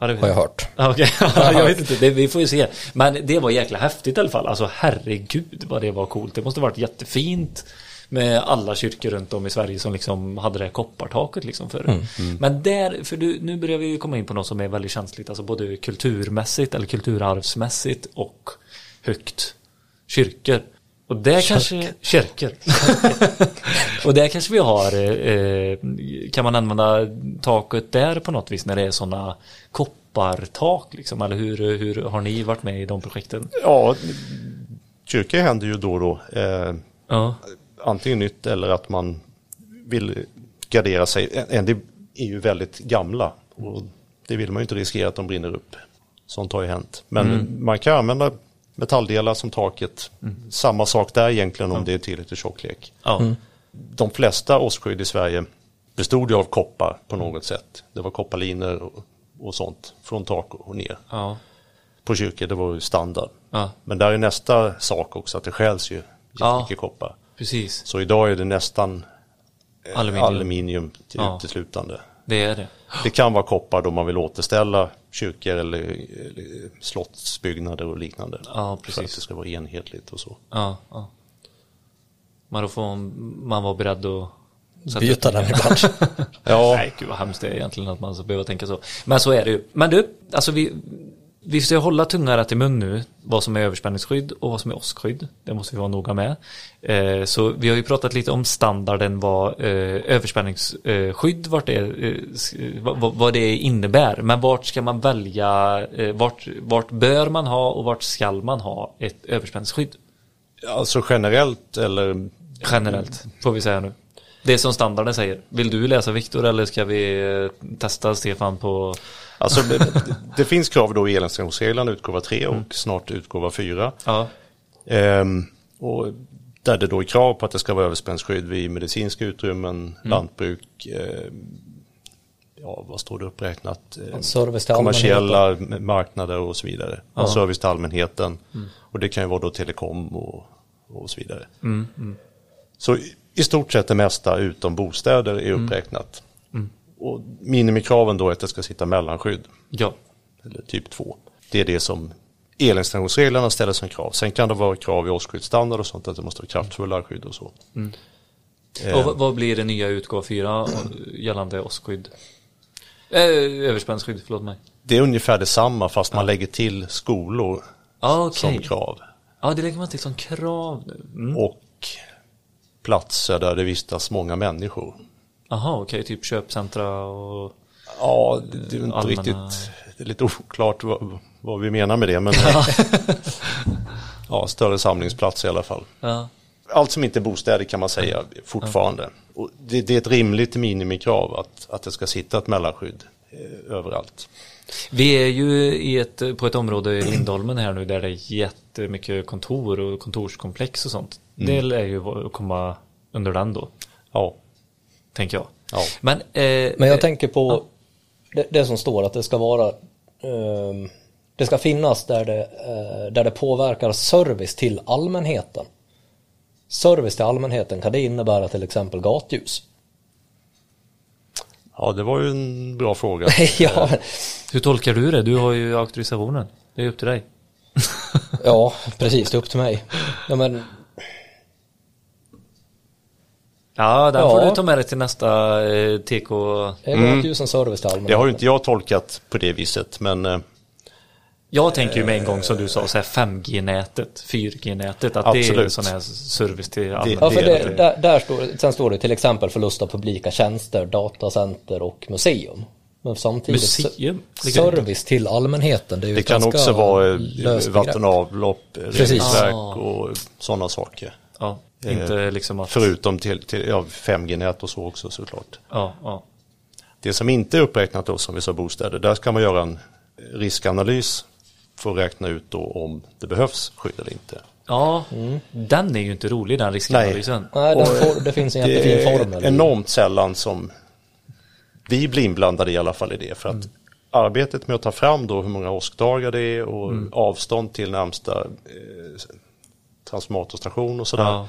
Ja, Har jag hört. Okej, jag vet inte, det, vi får ju se. Men det var jäkla häftigt i alla fall. Alltså herregud vad det var coolt. Det måste varit jättefint med alla kyrkor runt om i Sverige som liksom hade det här koppartaket liksom förr. Men där, för du, nu börjar vi ju komma in på något som är väldigt känsligt, alltså både kulturmässigt eller kulturarvsmässigt och högt kyrkor. Och där kanske, kyrkor. och där kanske vi har, eh, kan man använda taket där på något vis när det är sådana koppartak liksom? Eller hur, hur har ni varit med i de projekten? Ja, kyrka händer ju då och då. Eh, Ja, antingen nytt eller att man vill gardera sig. En del är ju väldigt gamla och det vill man ju inte riskera att de brinner upp. Sånt har ju hänt. Men man kan använda metalldelar som taket. Samma sak där egentligen om det är tillräcklig tjocklek. ja, De flesta åskskydd i Sverige bestod ju av koppar på något sätt. Det var kopparlinor och, och sånt från tak och ner. ja, På kyrkor, det var ju standard. ja, Men där är nästa sak också att det stjäls ju Ja. jättemycket koppar. precis. Så idag är det nästan eh, Aluminium. aluminium, till Ja. uteslutande. Det är det. Det kan vara koppar då man vill återställa kyrkor eller, slottsbyggnader och liknande. Ja, För att precis. det ska vara enhetligt och så. Ja, ja. Men då får man vara beredd att Byta den ibland. Ja, Nej, gud vad hemskt det är egentligen att man ska behöva tänka så. Men så är det ju. Men du, alltså vi, vi ska hålla tungan rätt i mun nu. Vad som är överspänningsskydd och vad som är åskskydd. Det måste vi vara noga med. Eh, så vi har ju pratat lite om standarden vad eh, överspänningsskydd, vart det, eh, vad, det innebär. Men vart ska man välja, eh, vart, vart bör man ha och vart ska man ha ett överspänningsskydd? alltså generellt eller Generellt, får vi säga nu. Det är som standarden säger. Vill du läsa Viktor eller ska vi eh, testa Stefan på... Alltså det, det finns krav då i elinstallationsreglerna utgåva 3 och snart utgåva 4. Ja, Ehm, och där det då är krav på att det ska vara överspännsskydd vid medicinska utrymmen, lantbruk, ehm, ja vad står det uppräknat? Service till kommersiella marknader och så vidare. Ja. Service till allmänheten. Och det kan ju vara då telekom och, och så vidare. Så i- stort sett det mesta utom bostäder är uppräknat. Och minimikraven då är att det ska sitta mellanskydd ja. eller typ 2. Det är det som elinstallationsreglerna ställer som krav. Sen kan det vara krav i årsskyddsstandard och sånt att det måste vara kraftfulla skydd och så. Eh, Och vad, blir det nya utgåva 4 gällande åskskydd? Eh, överspännsskydd, förlåt mig. det är ungefär detsamma fast man lägger till skolor Ja, okej. som krav. Ja, det lägger man till som krav nu. Mm. Och platser där det vistas många människor. Jaha, okej, typ köpcentra och... Ja, det, är inte Allmänna- riktigt, det är lite oklart vad, vad vi menar med det. Men ja, större samlingsplats i alla fall. Ja, allt som inte är bostäder kan man säga fortfarande. Och det, det är ett rimligt minimikrav att, att det ska sitta ett mellanskydd eh, överallt. Vi är ju i ett, på ett område i Lindholmen här nu där det är jättemycket kontor och kontorskomplex och sånt. Det lär ju vara- komma under den då, Ja, tänker jag. Ja. Men, eh, Men jag eh, tänker på det, det som står att det ska vara ehm, det ska finnas där det, eh, där det påverkar service till allmänheten. Service till allmänheten, kan det innebära till exempel gatljus? ja det var ju en bra fråga. ja, Hur tolkar du det? Du har ju auktorisationen. Det är upp till dig. ja, precis, det är upp till mig. Ja, men, Ja, den Ja. får du ta med dig till nästa eh, TK. Det mm. tusen service till. Det har ju inte jag tolkat på det viset, men eh, Jag tänker ju med en gång som du sa, så här 5G-nätet, 4G-nätet, att det är Absolut. sån här service till Ja, allmänheten. för det är det, det. där, där står, sen står det till exempel förlust av publika tjänster, datacenter och museum. Men samtidigt Museum? service till allmänheten. Det, är ju det kan också vara eh, löst vatten begrepp. och avlopp, Precis. reningsverk och sådana saker. Ja, inte liksom att... Förutom till, till ja, 5G-nät och så också såklart. Ja, ja. Det som inte är uppräknat då som vi sa bostäder, där ska man göra en riskanalys för att räkna ut då om det behövs skydd eller inte. Ja, den är ju inte rolig den riskanalysen. Nej, den Och, får, det finns en Det jättefin är formel. enormt sällan som vi blir inblandade i alla fall i det. För att arbetet med att ta fram då hur många åskdagar det är och avstånd till närmsta eh, transformatorstation och sådär. Ja,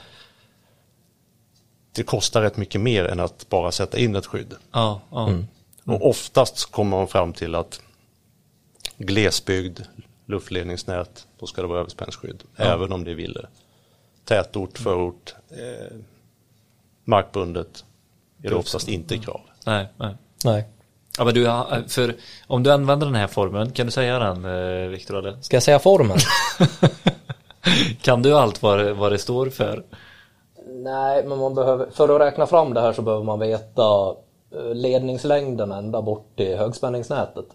Det kostar rätt mycket mer än att bara sätta in ett skydd. ja, ja. Mm. Och oftast kommer man fram till att glesbygd, luftledningsnät, då ska det vara överspänningsskydd. Även om det är villor. Tätort, förort, eh, markbundet är det oftast inte krav. Nej, nej. Nej. Ja, men du, har- för om du använder den här formeln, kan du säga den eh, Viktor? Ska jag säga formeln? Kan du allt vad det, vad det står för? Nej, men man behöver, för att räkna fram det här så behöver man veta eh, ledningslängden ända bort till högspänningsnätet.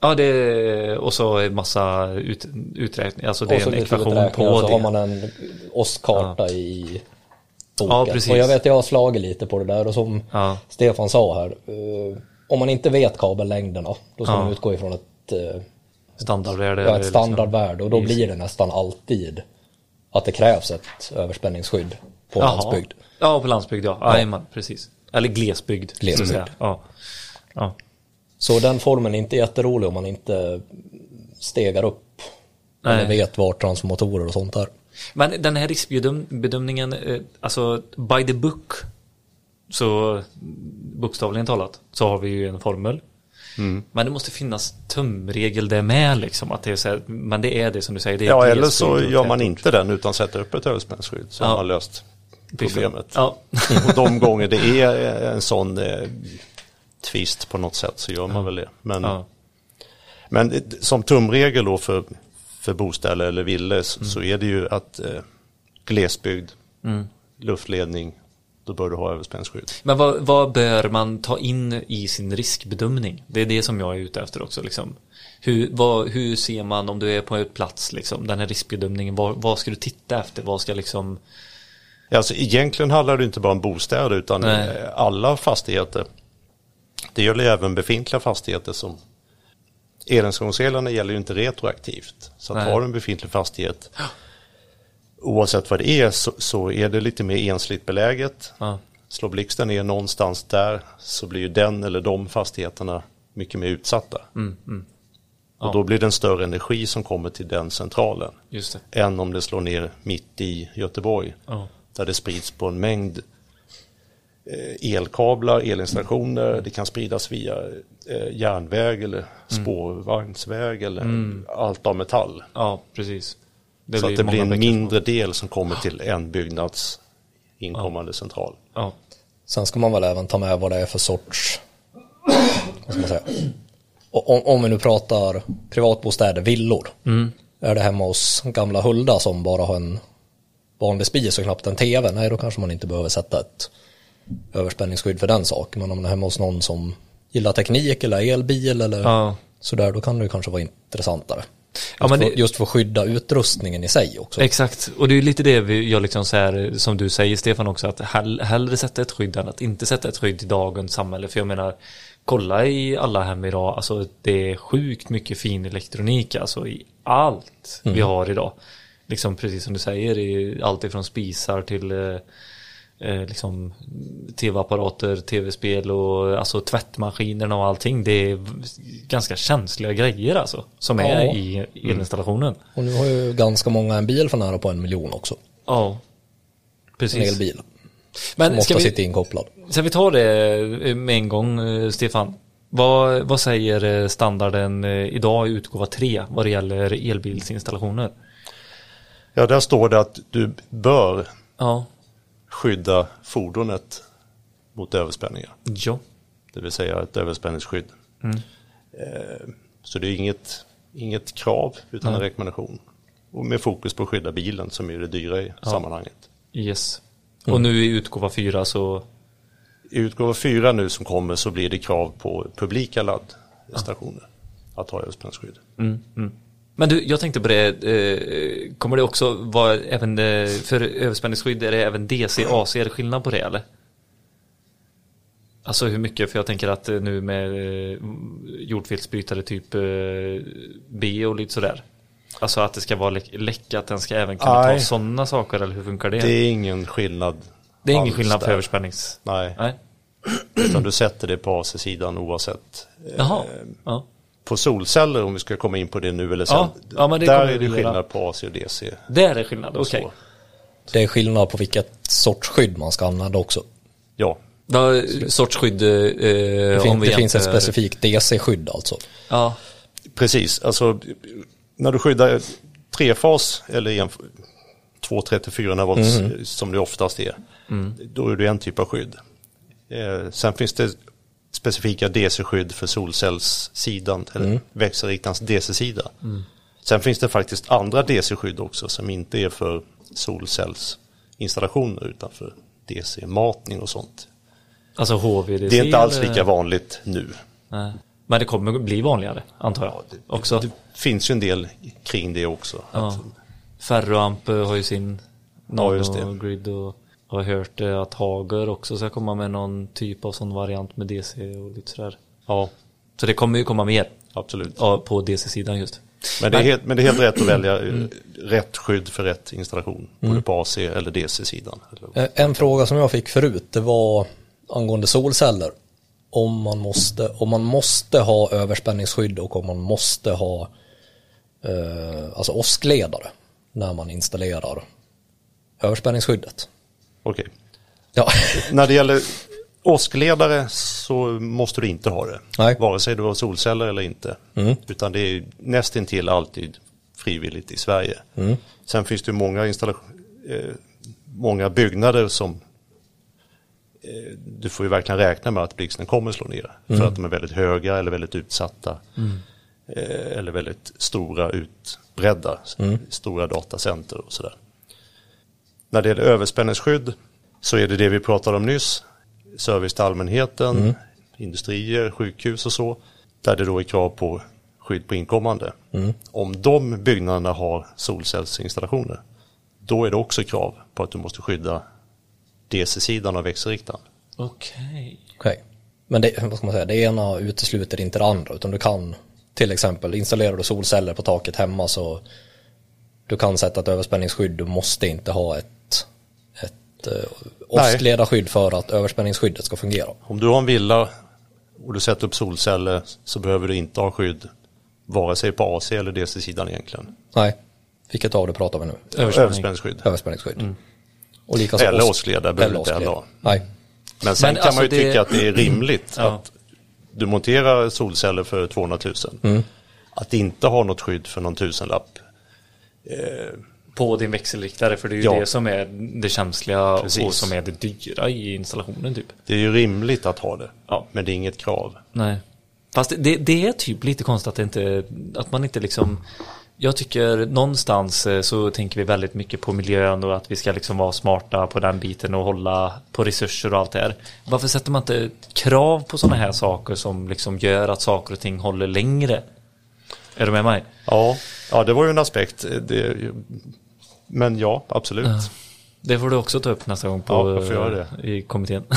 Ja, det är, och så en massa ut, uträkning, alltså det är en ekvation på och så det. har man en åskkarta i boken. Ja, precis. och jag vet, jag har slagit lite på det där och som Ja. Stefan sa här, eh, om man inte vet kabellängderna, då ska Ja. man utgå ifrån ett, eh, Standardvärde. ja, ett liksom. standardvärde och då blir det nästan alltid att det krävs ett överspännningsskydd på Jaha. landsbygd. Ja, på landsbygd ja. Jajamän, precis. Eller glesbygd. så att Glesbygd. säga. Ja. ja. Så den formen är inte jätterolig om man inte stegar upp eller Nej. vet var transformatorer och sånt är. Men den här riskbedömningen, eh, alltså by the book, så bokstavligen talat, så har vi ju en formel. Mm. Men det måste finnas tumregel det med liksom, att det är så här, men det är det som du säger. Det är Ja, eller så gör man inte den utan sätter upp ett överspänningsskydd så Ja. har man löst problemet. Ja. Och de gånger det är en sån eh, twist på något sätt så gör man väl det. Men, ja. men som tumregel då för, för bostäder eller villor så- så är det ju att eh, glesbygd, luftledning, då bör du ha överspänningsskydd. Men vad, vad bör man ta in i sin riskbedömning? Det är det som jag är ute efter också. Liksom. Hur, vad, hur ser man om du är på en plats, liksom, den här riskbedömningen, vad, vad ska du titta efter? Vad ska liksom... Alltså, egentligen handlar det inte bara om bostäder utan Nej. eh, alla fastigheter. Det gäller även befintliga fastigheter som Elinstallationsreglerna gäller ju inte retroaktivt. Så att Nej. har du en befintlig fastighet oavsett vad det är så, så är det lite mer ensligt beläget. Ja, Slår blixten ner någonstans där så blir ju den eller de fastigheterna mycket mer utsatta. mm, mm, Och då blir det en större energi som kommer till den centralen. Än om det slår ner mitt i Göteborg. Ja. Där det sprids på en mängd eh, elkablar, elinstallationer. Det kan spridas via eh, järnväg eller spårvagnsväg eller allt av metall. ja, precis. så att det blir en mindre del som kommer till en byggnads inkommande central. små. Ja, Sen ska man väl även ta med vad det är för sorts, vad ska man säga, om, om vi nu pratar privatbostäder, villor. Är det hemma hos gamla Hulda som bara har en vanlig spis och knappt en tv, nej då kanske man inte behöver sätta ett överspänningsskydd för den saken. Men om det är hemma hos någon som gillar teknik eller elbil eller Ja. sådär, då kan det kanske vara intressantare. Just, Ja, men för, det- just för att skydda utrustningen i sig också. Exakt, och det är lite det vi, jag liksom säger, som du säger Stefan också, att hell, hellre sätta ett skydd än att inte sätta ett skydd i dagens samhälle. För jag menar, kolla i alla hem idag, alltså det är sjukt mycket fin elektronik, alltså i allt vi har idag. Liksom precis som du säger, i allt ifrån spisar till eh, eh, liksom tv-apparater, tv-spel och alltså tvättmaskinerna och allting. Det är ganska känsliga grejer alltså, som är Ja. i elinstallationen. Och nu har ju ganska många en bil för nära på en miljon också. Ja, En precis. elbil. Som Men ofta ska vi, sitter inkopplad. ska vi ta det eh, med en gång, eh, Stefan? Vad, vad säger standarden idag i utgåva 3 vad det gäller elbilsinstallationer? Ja, där står det att du bör Ja, skydda fordonet mot överspänningar. Ja. Det vill säga ett överspänningsskydd. Eh, Så det är inget, inget krav utan en rekommendation. Och med fokus på att skydda bilen som är det dyra i sammanhanget. Yes. Och nu i utgåva 4 så I utgåva 4 nu som kommer så blir det krav på publika laddstationer att ha överspänningsskydd. Men du, jag tänkte på det, eh, kommer det också vara även eh, för överspänningsskydd, är det även DC, AC, är det skillnad på det eller? Alltså hur mycket, för jag tänker att eh, nu med eh, jordfelsbrytare typ eh, B och lite sådär. Alltså att det ska vara läck, läcka, att den ska även kunna Nej. ta sådana saker eller hur funkar det? Det är ingen skillnad. Det är ingen skillnad på där. överspännings... Nej, Nej. utan du sätter det på AC-sidan oavsett. Eh, Jaha. Ja. På solceller, om vi ska komma in på det nu eller sen, Ja, ja, men det där är det skillnad på AC och DC. Där är skillnad, och okej. så. Det är skillnad på vilket sorts skydd man ska använda också. Ja, Vad sorts skydd? Eh, Det, fin- om vi det finns ett specifikt DC-skydd alltså. Ja, precis. Alltså, när du skyddar trefas eller en, 234 volts Mhm. som det oftast är, Mm. då är det en typ av skydd. Eh, sen finns det specifika DC-skydd för solcellssidan, eller Mm. växelriktans DC-sida. Sen finns det faktiskt andra DC-skydd också som inte är för solcellsinstallationer utan för DC-matning och sånt. alltså HVDC. Det är inte alls eller? lika vanligt nu. Nej. Men det kommer bli vanligare, antar jag. också. Det finns ju en del kring det också. ja. Ferroamp har ju sin Ja, just det. Grid och har hört eh, att Hager också ska komma med någon typ av sån variant med DC och lite sådär. Ja, Så det kommer ju komma mer absolut. ja, på DC-sidan just. Men det, är helt, men det är helt rätt att välja eh, rätt skydd för rätt installation. Både på AC eller DC-sidan. Eh, En fråga som jag fick förut, det var angående solceller. Om man måste, om man måste ha överspänningsskydd och om man måste ha eh, alltså åskledare när man installerar överspänningsskyddet. Okej. Ja, När det gäller åskledare så måste du inte ha det. Nej. Vare sig du har solceller eller inte. Utan det är nästintill alltid frivilligt i Sverige. Sen finns det många, installation, eh, många byggnader som eh, du får ju verkligen räkna med att blixten kommer slå ner. För att de är väldigt höga eller väldigt utsatta. Eh, eller väldigt stora utbredda. Stora datacenter och sådär. När det gäller överspänningsskydd så är det det vi pratade om nyss. Service till allmänheten, industrier, sjukhus och så. Där det då är krav på skydd på inkommande. Om de byggnaderna har solcellsinstallationer, då är det också krav på att du måste skydda DC-sidan av växelriktaren. Okej. okej. Men det, vad ska man säga, det ena utesluter inte det andra utan du kan till exempel installerar du solceller på taket hemma så du kan sätta ett överspänningsskydd, du måste inte ha ett, ett eh, åskledarskydd för att överspänningsskyddet ska fungera. Om du har en villa och du sätter upp solceller så behöver du inte ha skydd vare sig på AC eller DC-sidan egentligen. Nej, vilket av det pratar vi nu? Överspänning. Överspänningsskydd. Överspänningsskydd. Och likaså Eller åsk- åskledare behöver eller inte heller ha. Nej, Men sen Men kan alltså man ju det- tycka att det är rimligt Ja. att du monterar solceller för 200 000. Att inte ha något skydd för någon tusenlapp. På din växelriktare, för det är ju Ja. det som är det känsliga Precis. och som är det dyra i installationen typ. Det är ju rimligt att ha det. Ja. Men det är inget krav. Nej. Fast det, det är typ lite konstigt att, inte, att man inte liksom Jag tycker någonstans eh, så tänker vi väldigt mycket på miljön och att vi ska liksom vara smarta på den biten och hålla på resurser och allt det här. Varför sätter man inte krav på sådana här saker som liksom gör att saker och ting håller längre? Är du med mig? Ja, ja det var ju en aspekt. Det, men ja, absolut. Det får du också ta upp nästa gång på, Ja, det. i kommittén.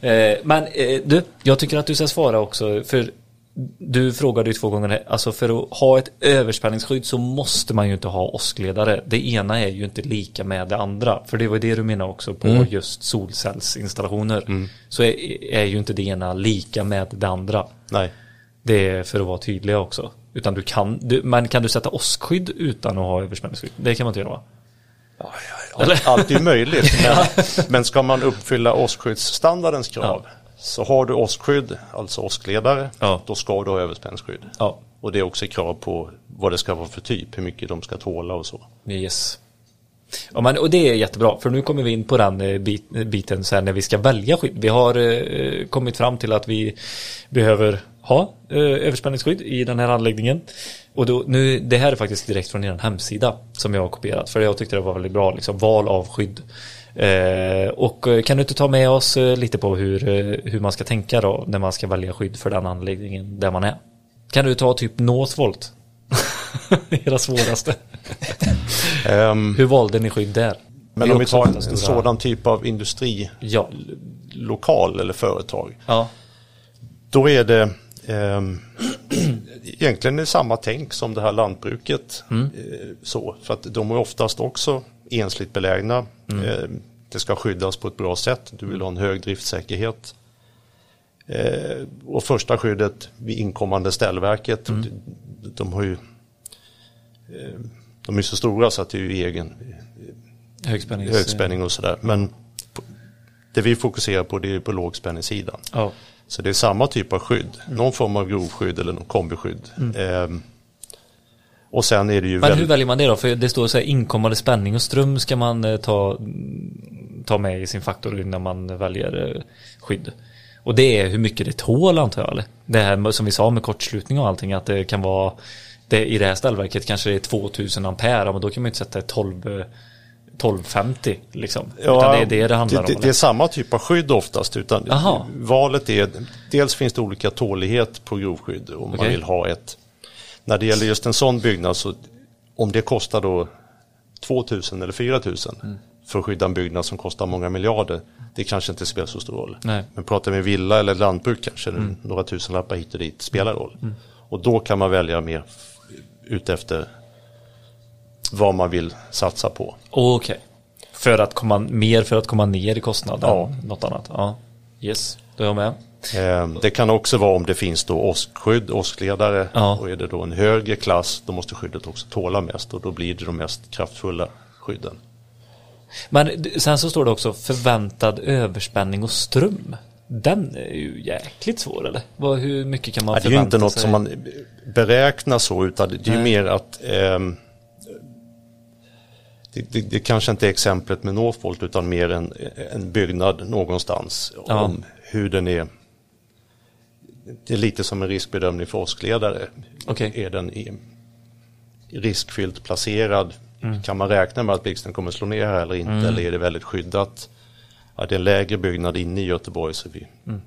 Eh, Men eh, du, jag tycker att du ska svara också. För du frågade ju två gånger, här, alltså för att ha ett överspänningsskydd så måste man ju inte ha åskledare. Det ena är ju inte lika med det andra. För det var det du menade också på Mm. just solcellsinstallationer. Så är, är ju inte det ena lika med det andra. Nej. Det är för att vara tydliga också. Utan du kan, du, men kan du sätta åskskydd utan att ha överspännningsskydd? Det kan man inte göra va? Allt, allt är möjligt. Men, men ska man uppfylla åskskyddsstandardens krav så har du åskskydd, alltså åskledare, Ja. då ska du ha överspänningsskydd. Ja. Och det är också krav på vad det ska vara för typ, hur mycket de ska tåla och så. Yes. Ja, men, och det är jättebra, för nu kommer vi in på den eh, bit, biten sen när vi ska välja skydd. Vi har eh, kommit fram till att vi behöver ha eh, överspänningsskydd i den här anläggningen. Och då, nu, det här är faktiskt direkt från er hemsida som jag har kopierat, för jag tyckte det var väldigt bra, liksom, val av skydd. Eh, och eh, kan du inte ta med oss eh, lite på hur, hur man ska tänka då när man ska välja skydd för den anläggningen där man är? Kan du ta typ Northvolt? Era svåraste. Ehm, Hur valde ni skydd där? men om vi tar en, stora- sådan typ av industrilokal Ja, eller företag. ja, Då är det egentligen är det samma tänk som det här lantbruket. Mm. Eh, så, för att de är oftast också ensligt belägna. Mm. Eh, det ska skyddas på ett bra sätt. Du vill ha en hög driftsäkerhet. Eh, och första skyddet vid inkommande ställverket. Mm. De, de har ju eh, de är så stora så att det är ju egen högspännings... högspänning och sådär. Men det vi fokuserar på det är på lågspänningssidan. Ja, Så det är samma typ av skydd, Mm. någon form av grovskydd eller någon kombiskydd. Ehm, och sen är det ju Men hur väldigt, väljer man det då? För det står så här inkommande spänning och ström ska man eh, ta, ta med i sin faktor innan man väljer eh, skydd. Och det är hur mycket det tål antar jag eller? Det här som vi sa med kortslutning och allting att det kan vara det, I det här ställverket kanske det är 2000 ampere men då kan man ju inte sätta ett 12 eh, 1250 liksom. Utan det är det det handlar det, det, om. det är eller? samma typ av skydd oftast. Utan valet är, dels finns det olika tålighet på grovskydd om man Okej. vill ha ett. När det gäller just en sån byggnad så om det kostar då 2000 eller 4000 Mm. för att skydda en byggnad som kostar många miljarder. Det kanske inte spelar så stor roll. Nej. Mm. Men pratar vi villa eller lantbruk kanske några tusenlappar hit och dit spelar roll. Och då kan man välja mer utefter vad man vill satsa på. Okej. För att komma, mer för att komma ner i kostnaden Ja. något annat. Ja. Yes, då är jag med. Eh, Det kan också vara om det finns då åskskydd, åskledare Ja. och är det då en högre klass då måste skyddet också tåla mest och då blir det de mest kraftfulla skydden. Men sen så står det också förväntad överspänning och ström. Den är ju jäkligt svår eller? Vad, hur mycket kan man Ja, det är ju förvänta inte något sig? som man beräknar så utan det är ju mer att ehm, det, det, det kanske inte är exemplet med Northvolt utan mer en, en byggnad någonstans Ja. om hur den är. Det är lite som en riskbedömning för åskledare. Okej. Är den i, riskfyllt placerad? Mm. Kan man räkna med att blixten kommer slå ner här eller inte? Eller är det väldigt skyddat? Ja, det är en lägre byggnad inne i Göteborg så vi, Mm.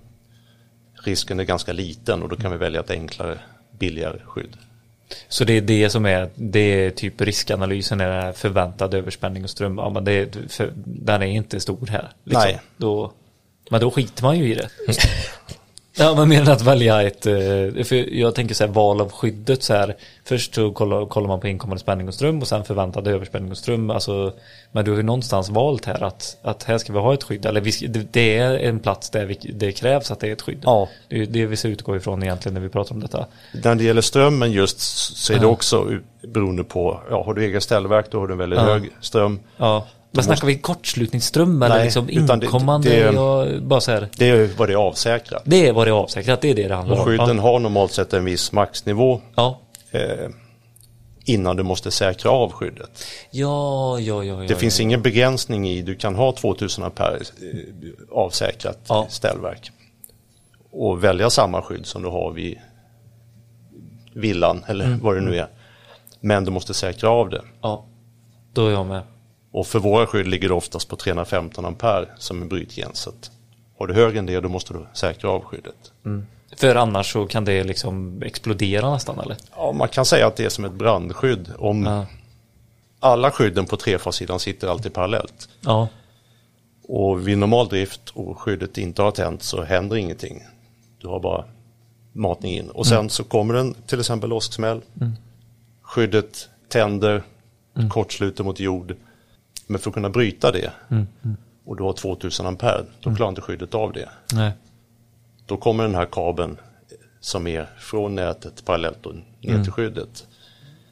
risken är ganska liten och då kan vi välja ett enklare, billigare skydd. Så det är det som är, det är typ riskanalysen är det här förväntad överspänning och ström. Ja men det är, för, den är inte stor här. Liksom. Nej. Då, men då skiter man ju i det. Ja, men mer än att välja ett, eh, för jag tänker så här val av skyddet så här. Först så kollar, kollar man på inkommande spänning och ström och sen förväntad överspänning och ström. Alltså, men du har ju någonstans valt här att, att här ska vi ha ett skydd. Eller det, är en plats där vi, det krävs att det är ett skydd. Ja. Det är det vi ska utgå ifrån egentligen när vi pratar om detta. När det gäller strömmen just så är det Ja. också beroende på, ja har du egen ställverk då har du en väldigt Ja. hög ström. Ja. Men snackar vi kortslutningsström eller Nej, liksom utan det- inkommande? det- jag, bara så här. Det är vad det är avsäkrat. Det är vad det är avsäkrat, det är det det handlar Och om. skydden Ja. har normalt sett en viss maxnivå Ja. eh, innan du måste säkra av skyddet. Ja, ja, ja, ja. Det finns ja. ingen begränsning i, du kan ha 2000 ampere eh, avsäkrat Ja. ställverk. Och välja samma skydd som du har vid villan eller Mm. vad det nu är. Men du måste säkra av det. Ja. Då är jag med. Och för våra skydd ligger det oftast på 315 ampere som är brytgräns. Så att Har du högre än det då måste du säkra av skyddet. För annars så kan det liksom explodera nästan eller? Ja, man kan säga att det är som ett brandskydd. Om Ja. alla skydden på trefassidan sitter alltid parallellt. Ja. Och vid normal drift och skyddet inte har tänt så händer ingenting. Du har bara matning in. Och sen så kommer den till exempel åsksmäll. Skyddet tänder, kortsluter mot jord. Men för att kunna bryta det och du har 2000 ampere, då klarar inte skyddet av det. Nej. Då kommer den här kabeln som är från nätet parallellt och ner till skyddet.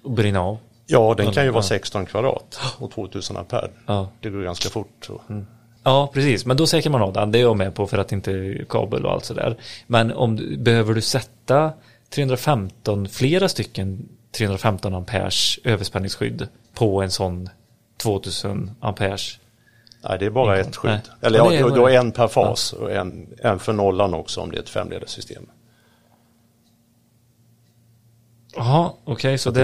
Och brinna av. Ja, den kan ju vara 16 kvadrat och 2000 ampere. Ja. Det går ganska fort. Så. Ja, precis. Men då säkrar man av den. Det är jag med på för att inte kabel och allt sådär. Men om du, behöver du sätta 315, flera stycken 315 amperes överspänningsskydd på en sån 2000 amperes. Nej, det är bara ett skydd. Nej. Eller Ja, ja, det är du, har det en per fas och en, en för nollan också om det är ett femledarsystem. Jaha, okej, så Det,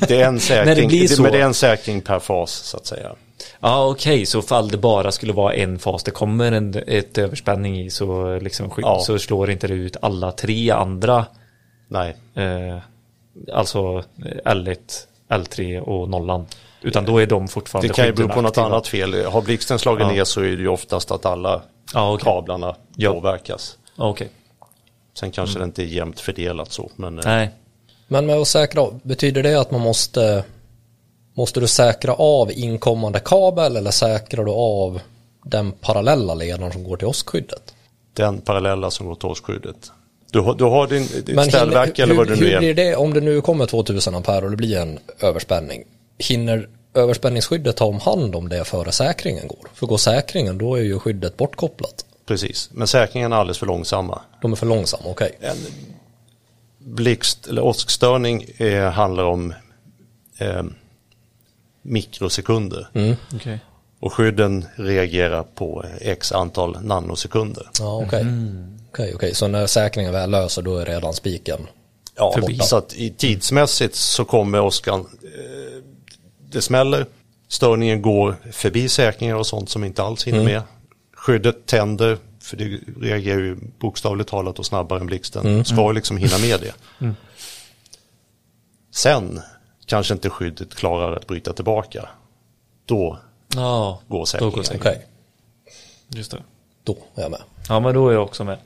det... det är en När det säkring, blir så- men det är en säkring per fas så att säga. Ja, okej, så fall det bara skulle vara en fas det kommer en, ett överspänning i så, liksom, Ja. så slår inte det ut alla tre andra, Nej, eh, alltså eh, L1, L3 och nollan. Utan då är de fortfarande det kan ju bero på något aktiva. annat fel. Har blixten slagit Ja. ner så är det ju oftast att alla Ja, okej. kablarna Ja. påverkas. Ja, Okej, Sen kanske det inte är jämnt fördelat så. Men eh, nej. Men med att säkra av, betyder det att man måste Måste du säkra av inkommande kabel eller säkrar du av den parallella ledaren som går till åskskyddet? den parallella som går till årsskyddet. Du, har- du har din, ställverk eller vad hur, det nu hur är. blir det om det nu kommer 2000 ampere och det blir en överspänning? Hinner överspänningsskyddet ta om hand om det före säkringen går? För går säkringen då är ju skyddet bortkopplat. Precis, men säkringen är alldeles för långsamma. De är för långsamma, okej. blixt eller åskstörning eh, handlar om eh, mikrosekunder. Okej. Och skydden reagerar på x antal nanosekunder. Ja, okej. Okej, okej. Så när säkringen väl löser då är redan spiken Ja, Förbi. så att i tidsmässigt så kommer åskan, eh, det smäller, störningen går förbi säkringar och sånt som inte alls hinner med. Skyddet tänder, för det reagerar ju bokstavligt talat och snabbare än blixten. Ska ju liksom hinna med det. Sen kanske inte skyddet klarar att bryta tillbaka. Då Ja, går då säkringen. går säkringen. Okej, Just det. då är jag med. Ja, men då är jag också med.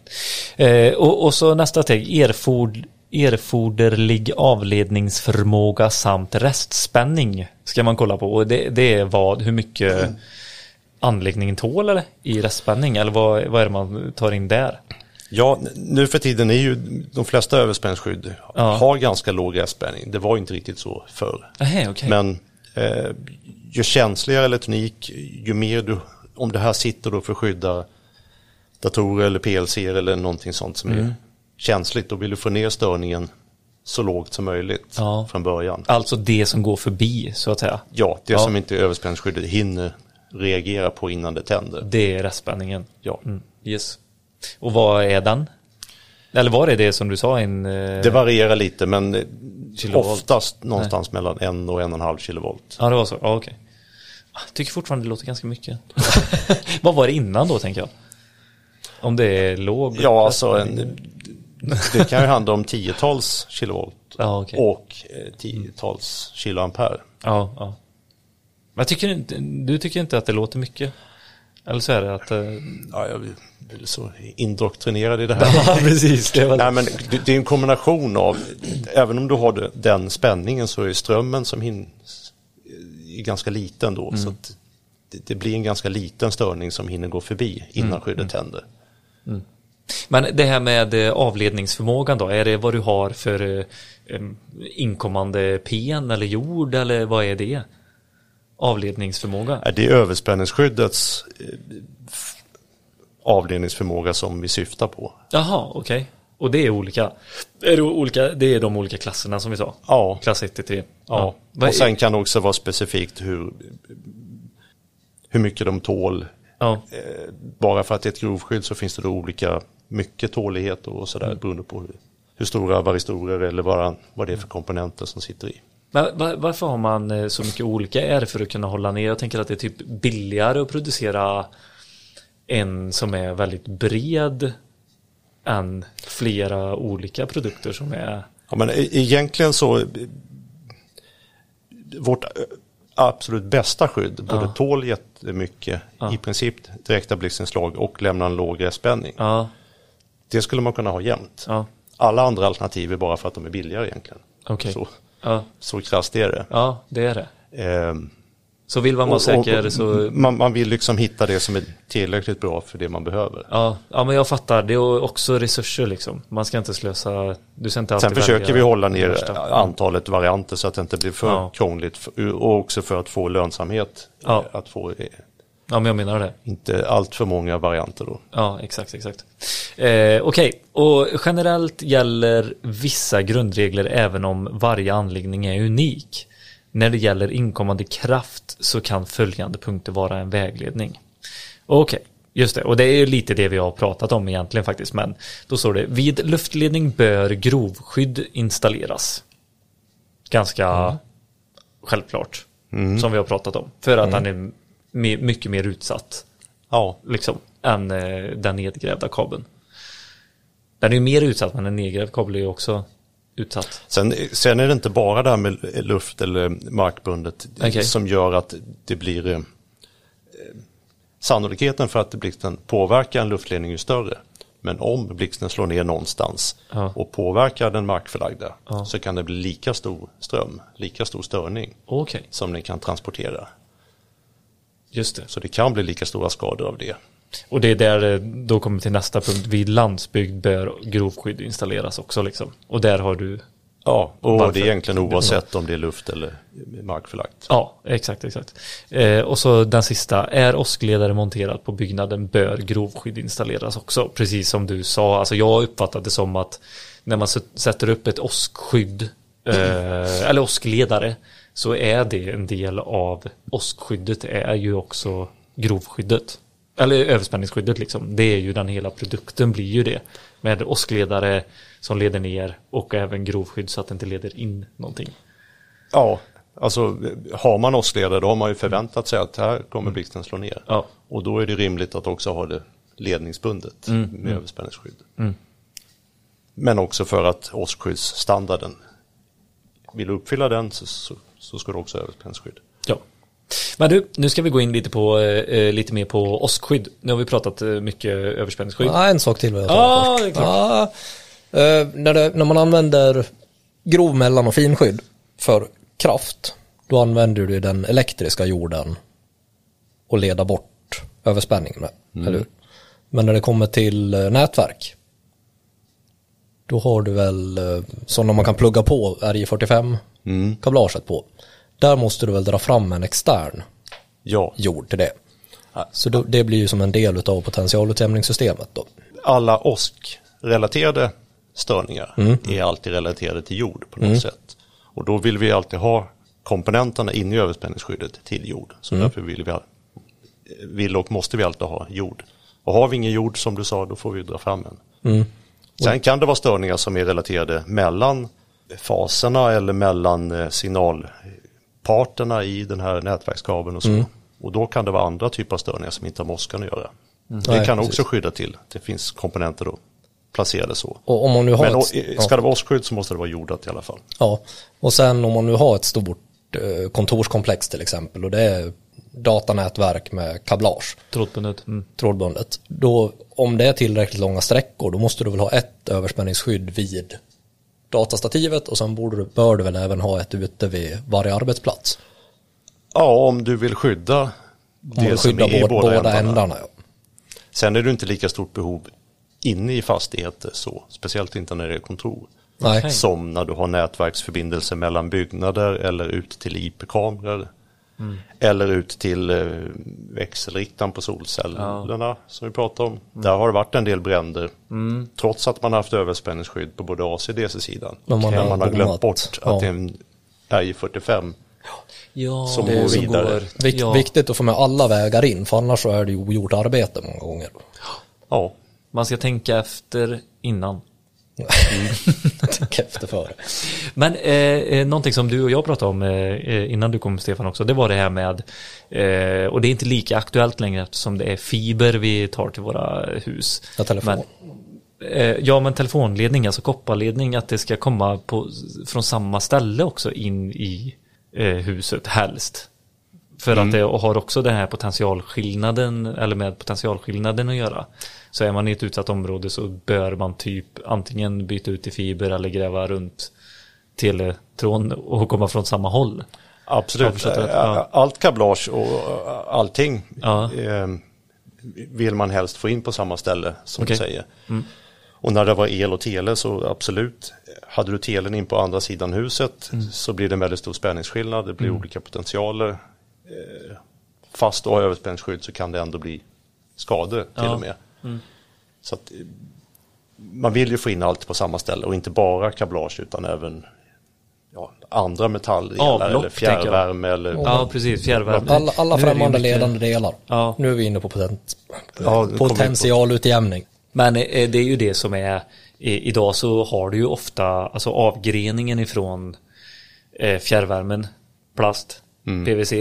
Eh, och, och så nästa steg, erford, erforderlig avledningsförmåga samt restspänning ska man kolla på. Och det, det är vad, hur mycket anläggningen tål eller? I restspänning, eller vad, vad är det man tar in där? Ja, nu för tiden är ju de flesta överspänningsskydd Ja. har ganska låg restspänning. Det var inte riktigt så förr. Nähä, okej. Men eh, ju känsligare elektronik, ju mer du, om det här sitter då för att skydda datorer eller PLC eller någonting sånt som Mm. är känsligt, då vill du få ner störningen så lågt som möjligt Ja. från början. Alltså det som går förbi, så att säga. Ja, det Ja. som inte överspänningsskyddet hinner reagera på innan det tänder. Det är restspänningen. Ja. Mm. Yes. Och vad är den? Eller var det det som du sa? En, eh, Det varierar lite men Kilovolt. oftast någonstans mellan en och en och en halv kilovolt. Ja, det var så. Ja, okej. Jag tycker fortfarande det låter ganska mycket. Vad var det innan då, tänker jag? Om det är låg? Ja, alltså en, det kan ju handla om tiotals kilovolt Ja, okej. och eh, tiotals kiloampere. Ja, ja. Men tycker inte, du tycker inte att det låter mycket? Eller så är det att... eh, Ja, jag blir så indoktrinerad i det här. Ja, precis. Det var Nej, men det, det är en kombination av, även om du har det- den spänningen så är strömmen som hin, är ganska liten då. Så att det, det blir en ganska liten störning som hinner gå förbi innan skyddet tänder. Men det här med eh, avledningsförmågan då, är det vad du har för eh, inkommande pen eller jord eller vad är det? Avledningsförmåga? Är det överspänningsskyddets eh, avledningsförmåga som vi syftar på? Jaha, okej. Och det är olika? Är det, olika? Det är de olika klasserna som vi sa? Ja. Klass 1 till 3? Ja, Vad och är- sen kan det också vara specifikt hur, hur mycket de tål. ja. Bara för att det är ett grovskydd så finns det då olika mycket tålighet och sådär beroende på hur, hur stora varistorer eller vad, vad det är för komponenter som sitter i. Men va- varför har man eh, så mycket olika? Är det för att kunna hålla ner? Jag tänker att det är typ billigare att producera en som är väldigt bred än flera olika produkter som är Ja, men e- egentligen så, eh, vårt eh, absolut bästa skydd både tål jättemycket i princip direkta blixtinslag och lämnar en låg restspänning. Ja, Det skulle man kunna ha jämt. ja, Alla andra alternativ är bara för att de är billigare egentligen. okej. Så, Ja, så krasst är det. ja, det är det. Ehm, Så vill man vara och- säker och- så man, man vill liksom hitta det som är tillräckligt bra för det man behöver. Ja, ja, men jag fattar. Det är också resurser liksom. Man ska inte slösa. Du ska inte alltid Sen försöker vi hålla ner antalet varianter så att det inte blir för Ja. krångligt och också för att få lönsamhet. Ja. eh, Att få Ja, men jag menar det. inte allt för många varianter då. Ja, exakt, exakt. Eh, Okej, och generellt gäller vissa grundregler även om varje anläggning är unik. När det gäller inkommande kraft så kan följande punkter vara en vägledning. Okej, just det. Och det är ju lite det vi har pratat om egentligen faktiskt. Men då står det vid luftledning bör grovskydd installeras. Ganska självklart. Som vi har pratat om. För att han är mycket mer utsatt Ja, liksom, än eh, den nedgrävda kabeln. Den är ju mer utsatt men en nedgrävd kabel är ju också utsatt. Sen, sen är det inte bara det här med luft eller markbundet Okej. som gör att det blir eh, sannolikheten för att blixten påverkar en luftledning är större. Men om blixten slår ner någonstans Ja. och påverkar den markförlagda Ja. så kan det bli lika stor ström, lika stor störning Okej, som den kan transportera. Just det. Så det kan bli lika stora skador av det. Och det är där eh, då kommer till nästa punkt. Vid landsbygd bör grovskydd installeras också liksom. Och där har du Ja, och Varför? det är egentligen oavsett om det är luft eller markförlagt. Ja, exakt, exakt. Eh, och så den sista. Är åskledare monterad på byggnaden bör grovskydd installeras också. Precis som du sa. Alltså jag uppfattade det som att när man sätter upp ett åskskydd eh, eller åskledare så är det en del av åskskyddet är ju också grovskyddet. Eller överspänningsskyddet liksom. Det är ju den hela produkten blir ju det. Med åskledare som leder ner och även grovskydd så att det inte leder in någonting. Ja, alltså har man åskledare då har man ju förväntat sig att här kommer blixten slå ner. Ja. Och då är det rimligt att också ha det ledningsbundet med överspänningsskydd. Men också för att åskskyddsstandarden, vill du uppfylla den så, så, så ska du också ha överspänningsskydd. Ja. Men du, nu ska vi gå in lite, på, eh, lite mer på åskskydd. Nu har vi pratat eh, mycket överspänningsskydd. Ja, en sak till vill jag ta först. det är klart. Ja, eh, när, det, när man använder grov, mellan och finskydd för kraft, då använder du den elektriska jorden och leda bort överspänningen med, Mm. eller hur? Men när det kommer till eh, nätverk, då har du väl eh, sådana man kan plugga på RJ45 kablaget på. Där måste du väl dra fram en extern Ja, jord till det. Så då, det blir ju som en del av potentialutjämningssystemet då. alla åskrelaterade störningar är alltid relaterade till jord på något sätt. Och då vill vi alltid ha komponenterna inne i överspänningsskyddet till jord. Så därför vill, vi, vill och måste vi alltid ha jord. Och har vi ingen jord som du sa, då får vi dra fram en. Sen kan det vara störningar som är relaterade mellan faserna eller mellan eh, signalparterna i den här nätverkskabeln och så. Och då kan det vara andra typer av störningar som inte har med åskan att göra. Det Nej, kan precis. också skydda till. Det finns komponenter då placerade så. Och om man nu har Men ett, ja. ska det vara åsksskydd så måste det vara jordat i alla fall. Ja, och sen om man nu har ett stort eh, kontorskomplex till exempel och det är datanätverk med kablage Trådbundet. Mm. trådbundet. Då, om det är tillräckligt långa sträckor då måste du väl ha ett överspänningsskydd vid datastativet och sen borde du, bör du väl även ha ett ute vid varje arbetsplats. Ja, om du vill skydda Om det du som är i båda, båda, ändarna. ändarna. ja. Sen är det inte lika stort behov inne i fastigheter så, speciellt inte när det är kontor. Nej, Som när du har nätverksförbindelser mellan byggnader eller ut till IP-kameror. Eller ut till eh, växelriktaren på solcellerna som vi pratade om. Där har det varit en del bränder. Trots att man har haft överspänningsskydd på både AC och DC-sidan. Men man man har glömt bommat. bort Ja. att det är en RJ45 Ja, Som det går som vidare. går- Vikt, ja. viktigt att få med alla vägar in för annars så är det ogjort arbete många gånger. Ja, Man ska tänka efter innan. Tänk efter före. Men eh, eh, någonting som du och jag pratade om eh, eh, innan du kom Stefan också, det var det här med, eh, och det är inte lika aktuellt längre eftersom det är fiber vi tar till våra hus. Ja, telefon. Men, eh, ja, men telefonledning, alltså kopparledning, att det ska komma på, från samma ställe också in i eh, huset helst. För att det har också den här potentialskillnaden, eller med potentialskillnaden att göra. Så är man i ett utsatt område så bör man typ antingen byta ut i fiber eller gräva runt teletrån och komma från samma håll. Absolut. Ja. Allt kablage och eh, allting Ja. eh, vill man helst få in på samma ställe som Okej. du säger. Och när det var el och tele så absolut, hade du telen in på andra sidan huset så blir det en väldigt stor spänningsskillnad, det blir olika potentialer. Eh, fast du har överspänningsskydd så kan det ändå bli skador till Ja. och med. Så att, eh, man vill ju få in allt på samma ställe och inte bara kablage utan även ja, andra metalldelar Avlopp, eller fjärrvärme eller Ja, precis. Fjärrvärme. Alla, alla främmande ledande delar. Ja. Nu är vi inne på potent, Ja, på- potentialutjämning. Men eh, det är ju det som är Idag så har du ju ofta Alltså avgreningen ifrån eh, Fjärrvärmen Plast PVC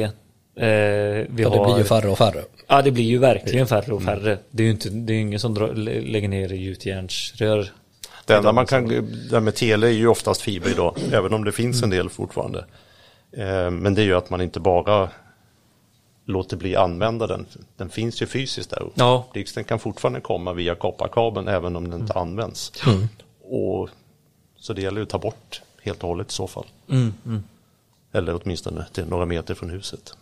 eh, Vi Ja, det har blir ju färre och färre. Ja det blir ju verkligen färre och färre Det är ju inte Det är ingen som drar, lä- lägger ner gjutjärnsrör Det enda man kan, det med tele är ju oftast fiber idag, även om det finns en del fortfarande. Eh, Men det är ju att man inte bara låter bli använda den. Den finns ju fysiskt där uppe. Ja. Blixten kan fortfarande komma via kopparkabeln även om den inte används. Och, så det gäller ju att ta bort helt och hållet i så fall. Eller åtminstone till några meter från huset.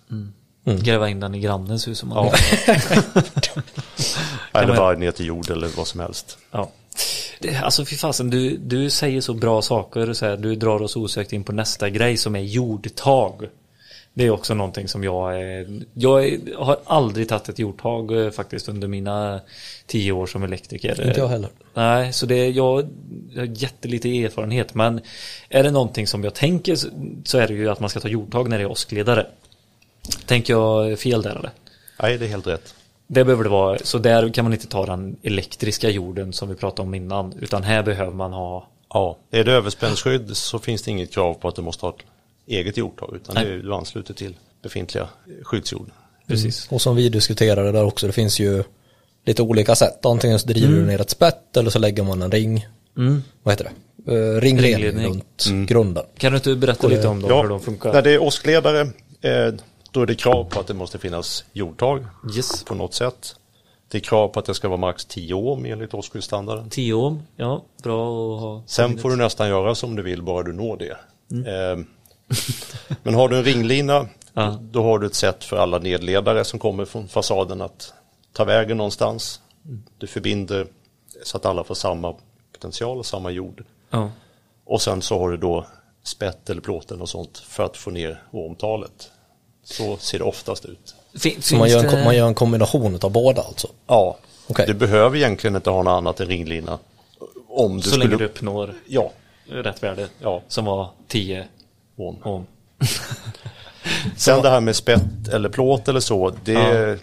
Gräva in den i grannens hus om man Ja. vill. Eller bara ner till jord eller vad som helst. Ja. Det, alltså fy fasen, du, du säger så bra saker så här, du drar oss osökt in på nästa grej som är jordtag. Det är också någonting som jag jag har aldrig tagit ett jordtag eh, faktiskt under mina tio år som elektriker. Inte jag heller. Nej, så det, jag, jag har jättelite erfarenhet men är det någonting som jag tänker så- är det ju att man ska ta jordtag när det är åskledare. Tänker jag fel där eller? Nej, det är helt rätt. Det behöver det vara, så där kan man inte ta den elektriska jorden som vi pratade om innan, utan här behöver man ha Ja, är det överspännsskydd så finns det inget krav på att du måste ha ett eget jordtag utan det är, du ansluter till befintliga skyddsjord. Precis. Och som vi diskuterade där också, det finns ju lite olika sätt. Antingen så driver du ner ett spett eller så lägger man en ring. Vad heter det? Uh, ringledning, Ringledning. runt grunden. Kan du inte berätta lite om dem, hur de funkar? när det är åskledare eh, då är det krav på att det måste finnas jordtag Yes. på något sätt. Det är krav på att det ska vara max 10 ohm enligt åskskyddsstandarden. 10 ohm, ja, bra att ha. Sen får du nästan göra som du vill bara du når det. Mm. Men har du en ringlina Ja. då har du ett sätt för alla nedledare som kommer från fasaden att ta vägen någonstans. Du förbinder så att alla får samma potential och samma jord. Ja. Och sen så har du då spett eller plåten och sånt för att få ner ohmtalet. Så ser det oftast ut. Fin, Så man gör, en, man gör en kombination av båda alltså. Ja, Okej. du behöver egentligen inte ha något annat än ringlina. Om du så skulle... länge du uppnår Ja, rätt värde, Ja. som var 10 ohm. ohm. Sen det här med spett eller plåt eller så, det,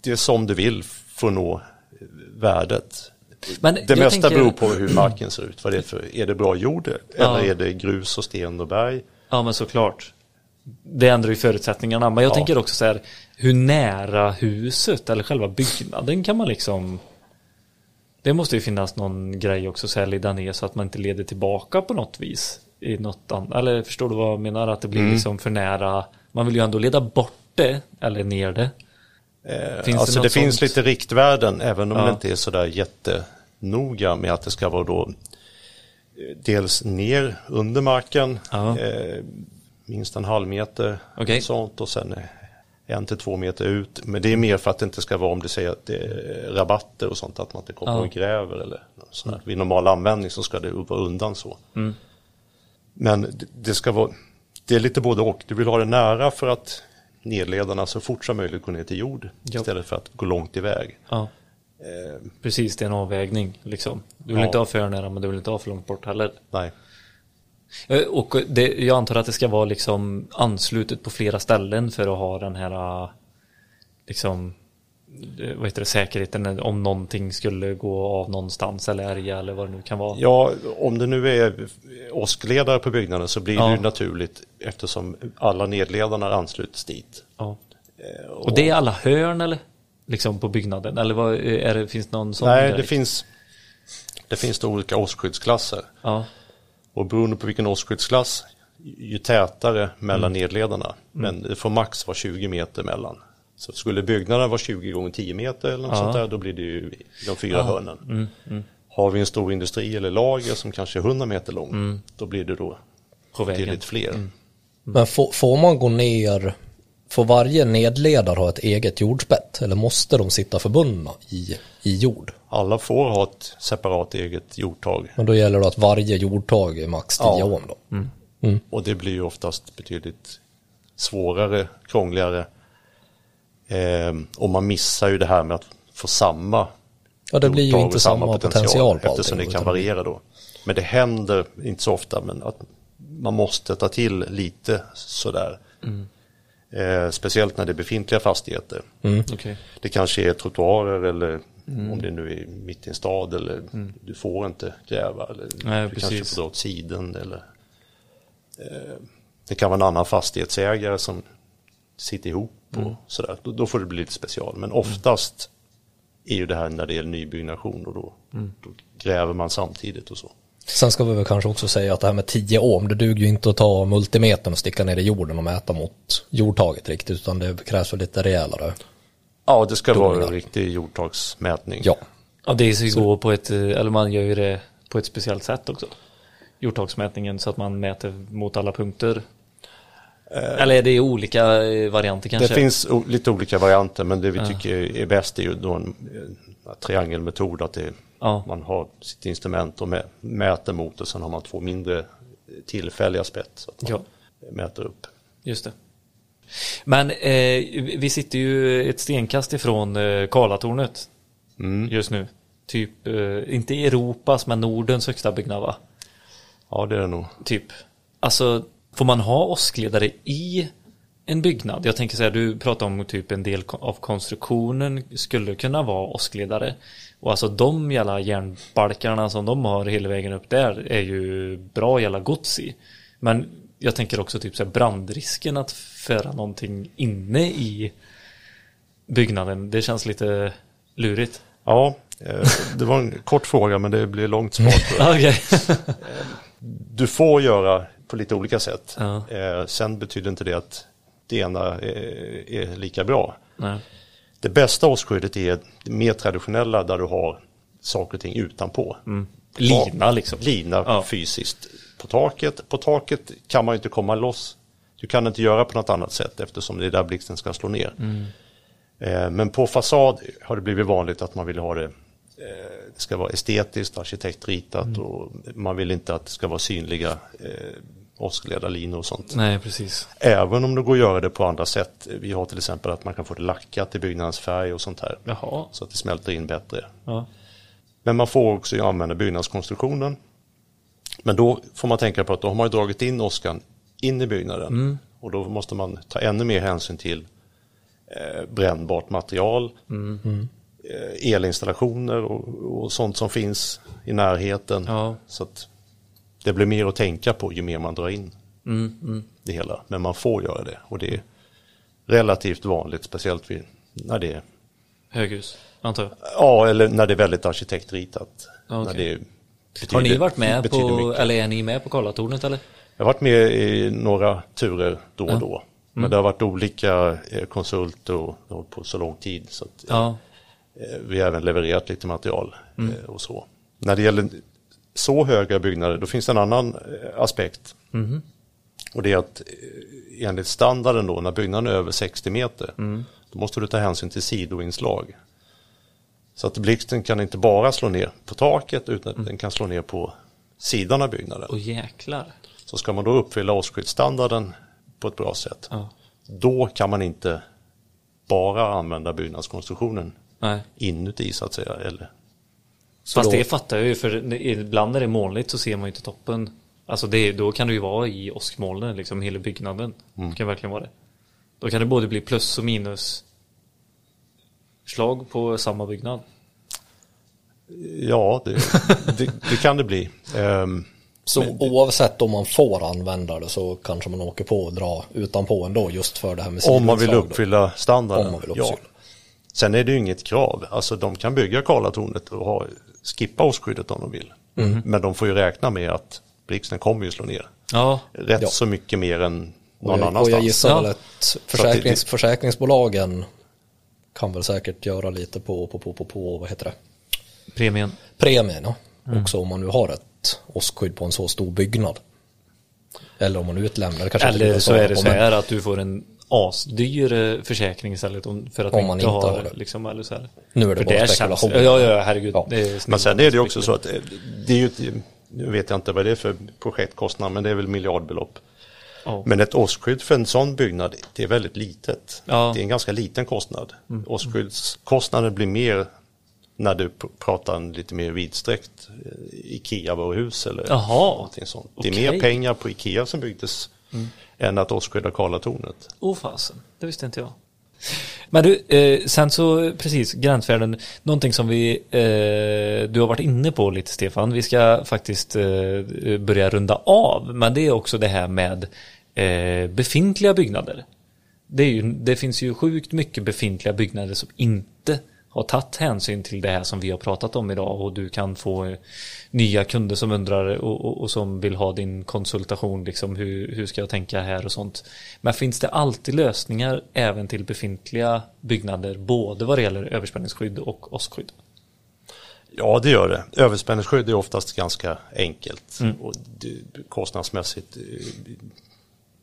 det är som du vill för att nå värdet. Men Det mesta tänker- beror på hur marken ser ut. Vad det är, för, är det bra jord eller Ja. är det grus och sten och berg? Ja men såklart. Det ändrar ju förutsättningarna. Men jag Ja. tänker också så här. Hur nära huset eller själva byggnaden kan man liksom. Det måste ju finnas någon grej också så här leda ner så att man inte leder tillbaka på något vis. I något annat. Eller förstår du vad jag menar? Att det blir Mm. liksom för nära. Man vill ju ändå leda bort det. Eller ner det. Eh, Finns det alltså det, något finns sånt? lite riktvärden även om Ja. det inte är sådär jättenoga med att det ska vara då eh, dels ner under marken, Ja. eh, minst en halv meter och sånt och sen eh, en till två meter ut. Men det är mer för att det inte ska vara om du säger att det är rabatter och sånt, att man inte kommer Ja. och gräver eller sådär. Vid normal användning så ska det vara undan så. Mm. Men det- ska vara, det är lite både och. Du vill ha det nära för att nedledarna så fort som möjligt går ner till jord Ja. istället för att gå långt iväg. Ja. Precis, det är en avvägning liksom. Du vill Ja. inte ha för nära men du vill inte ha för långt bort heller. Nej. Eh, Och det, jag antar att det ska vara liksom anslutet på flera ställen för att ha den här eh, liksom eh, vad heter det, säkerheten om någonting skulle gå av någonstans eller ärga eller vad det nu kan vara. Ja, om det nu är åskledare på byggnaden så blir Ja. det naturligt eftersom alla nedledarna ansluts dit. Ja. Eh, Och det är alla hörn eller? Liksom på byggnaden eller vad, är det, finns någon sån Nej, det finns, det finns då olika åskskyddsklasser. Ja, Och beroende på vilken åskskyddsklass, ju tätare mellan Mm. nedledarna. Men det får max vara 20 meter mellan. Så skulle byggnaden vara 20 gånger 10 meter eller något Ja. sånt där, då blir det ju de fyra hörnen. Mm, Har vi en stor industri eller lager som kanske är 100 meter lång, då blir det då betydligt fler. Men får, får man gå ner, får varje nedledare ha ett eget jordspett? Eller måste de sitta förbundna i, i jord? Alla får ha ett separat eget jordtag. Men då gäller det att varje jordtag är max 10 Ja. ohm då. Och det blir ju oftast betydligt svårare, krångligare. Ehm, och man missar ju det här med att få samma Ja, det blir ju inte samma potential på eftersom allting. det kan variera då. Men det händer inte så ofta, men att man måste ta till lite sådär. Eh, speciellt när det är befintliga fastigheter. Okej. Det kanske är trottoarer eller om det nu är mitt i en stad eller du får inte gräva. Eller Nej, du kanske precis. får dra åt sidan. Eller, eh, det kan vara en annan fastighetsägare som sitter ihop och sådär. Då, då får det bli lite special. Men oftast är ju det här när det är nybyggnation och då, då gräver man samtidigt och så. Sen ska vi väl kanske också säga att det här med 10 ohm, det duger ju inte att ta multimetern och sticka ner i jorden och mäta mot jordtaget riktigt, utan det krävs väl lite rejälare. Ja, det ska vara Dominar. en riktig jordtagsmätning. Ja, Ja, det ska ju gå på ett, eh, eller man gör ju det på ett speciellt sätt också. Jordtagsmätningen så att man mäter mot alla punkter. Eller är det olika eh, varianter Det kanske? finns o- lite olika varianter men det vi tycker är bäst är ju då en, triangelmetod att det, Ja. man har sitt instrument och mä, mäter mot och sen har man två mindre tillfälliga spett så att man Ja. mäter upp. Just det. Men eh, vi sitter ju ett stenkast ifrån eh, Karlatornet just nu. Typ, eh, inte Europas men Nordens högsta byggnad va? Ja det är det nog. Typ. Alltså, får man ha åskledare i en byggnad? Jag tänker så här, du pratar om typ en del av konstruktionen skulle kunna vara åskledare. Och alltså de jävla järnbalkarna som de har hela vägen upp där är ju bra jävla gods i. Men jag tänker också typ så här brandrisken att föra någonting inne i byggnaden. Det känns lite lurigt. Ja, eh, det var en kort fråga men det blir långt svar. Du får göra på lite olika sätt. Ja. Eh, sen betyder inte det att det ena är, är lika bra. Nej. Det bästa åskskyddet är det mer traditionella där du har saker och ting utanpå. Lina liksom. Lina Ja. fysiskt på taket. På taket kan man ju inte komma loss. Du kan inte göra på något annat sätt eftersom det är där blixten ska slå ner. Eh, Men på fasad har det blivit vanligt att man vill ha det, eh, det ska vara estetiskt, arkitektritat och man vill inte att det ska vara synliga eh, åskledarlinor och sånt. Nej, precis. Även om det går att göra det på andra sätt. Vi har till exempel att man kan få det lackat i byggnadens färg och sånt här. Jaha. Så att det smälter in bättre. Ja. Men man får också använda byggnadskonstruktionen. Men då får man tänka på att då har man dragit in åskan in i byggnaden. Och då måste man ta ännu mer hänsyn till eh, brännbart material, eh, elinstallationer och, och sånt som finns i närheten. Ja. Så att det blir mer att tänka på ju mer man drar in Mm, mm. det hela. Men man får göra det och det är relativt vanligt, speciellt vid, när det är Höghus, antar jag. Ja, eller när det är väldigt arkitektritat. Ja, okej. När det Har betyder- ni varit med på, mycket. eller är ni med på Karlatornet eller? Jag har varit med i några turer då och då. Men det har varit olika eh, konsulter och det har på så lång tid. Så att, Ja. eh, vi har även levererat lite material eh, och så. När det gäller så höga byggnader, då finns det en annan eh, aspekt. Och det är att eh, enligt standarden då, när byggnaden är över 60 meter, då måste du ta hänsyn till sidoinslag. Så att blixten kan inte bara slå ner på taket, utan att den kan slå ner på sidan av byggnaden. Och jäklar. Så ska man då uppfylla åskyddsstandarden på ett bra sätt, Ja. då kan man inte bara använda byggnadskonstruktionen Nej. inuti så att säga. Eller, Fast då- det fattar jag ju för ibland när det är molnigt så ser man ju inte toppen. Alltså det, då kan det ju vara i åskmolnen liksom hela byggnaden. Det kan verkligen vara det. Då kan det både bli plus och minus slag på samma byggnad. ja, det, det, det kan det bli. Ehm, så oavsett om man får använda det så kanske man åker på och dra utanpå ändå just för det här med om man vill uppfylla standarden. Om man vill ja. Sen är det ju inget krav. Alltså de kan bygga Karlatornet och ha, skippa åskskyddet om de vill. Mm. Men de får ju räkna med att blixten kommer ju slå ner. Ja, Rätt Ja. så mycket mer än Och någon jag, och annanstans. jag gissar Ja. väl att försäkrings, försäkringsbolagen kan väl säkert göra lite på, på, på, på, på vad heter det? premien. Premien ja. Mm. Också om man nu har ett åskskydd på en så stor byggnad. Eller om man utlämnar det kanske Eller går så är det så här att du får en asdyr eh, försäkring istället för att Om man inte inte har har det. liksom, eller så här. Nu är det för bara känns- spekulation. Ja, ja, herregud. Ja. Det är Men sen är det ju också så att eh, det är ju, nu vet jag inte vad det är för projektkostnad, men det är väl miljardbelopp. Ja. Men ett åskskydd för en sån byggnad, det är väldigt litet. Ja. Det är en ganska liten kostnad. Åssskyddskostnaden blir mer när du pr- pratar en lite mer vidsträckt eh, Ikea-varuhus eller Jaha, någonting sånt. Det är okej. mer pengar på Ikea som byggdes än att åskskydda Karlatornet. Åh fasen, det visste inte jag. Men du, eh, sen så precis, gränsvärden, någonting som vi, eh, du har varit inne på lite Stefan, vi ska faktiskt eh, börja runda av, men det är också det här med eh, befintliga byggnader. Det, är ju, det finns ju sjukt mycket befintliga byggnader som inte har tagit hänsyn till det här som vi har pratat om idag och du kan få eh, nya kunder som undrar och, och, och som vill ha din konsultation liksom hur, hur ska jag tänka här och sånt. Men finns det alltid lösningar även till befintliga byggnader både vad det gäller överspänningsskydd och åskskydd? Ja, det gör det. Överspänningsskydd är oftast ganska enkelt och det, kostnadsmässigt. eh,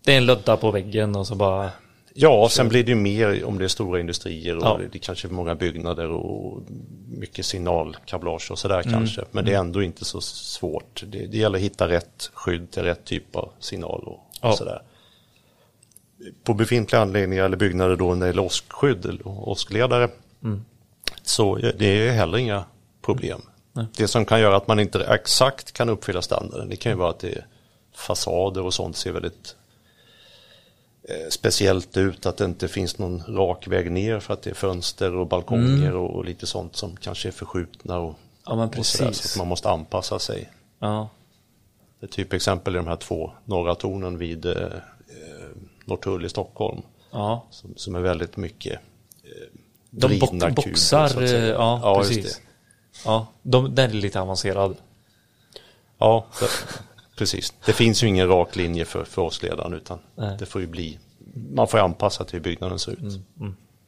Det är en lödda på väggen och så bara Ja, sen blir det ju mer om det är stora industrier och Ja. det kanske är många byggnader och mycket signalkablage och sådär kanske. Men det är ändå inte så svårt. Det, det gäller att hitta rätt skydd till rätt typ av signal och, Ja. och sådär. På befintliga anläggningar eller byggnader då när det gäller åskskydd eller åskledare så det är heller inga problem. Det som kan göra att man inte exakt kan uppfylla standarden det kan ju vara att det är fasader och sånt ser väldigt speciellt ut att det inte finns någon rak väg ner för att det är fönster och balkonger och, och lite sånt som kanske är förskjutna och, Ja och sådär, så att man måste anpassa sig. Ja, Ett typexempel är de här två norra tornen vid eh, eh, Norrtull i Stockholm ja. som, som är väldigt mycket eh, De kuber, boxar, eh, ja, ja precis. Ja, de, den är lite avancerad. Ja, precis. Det finns ju ingen rak linje för, för årsledaren utan Nej. det får ju bli, man får ju anpassa till hur byggnaden ser ut.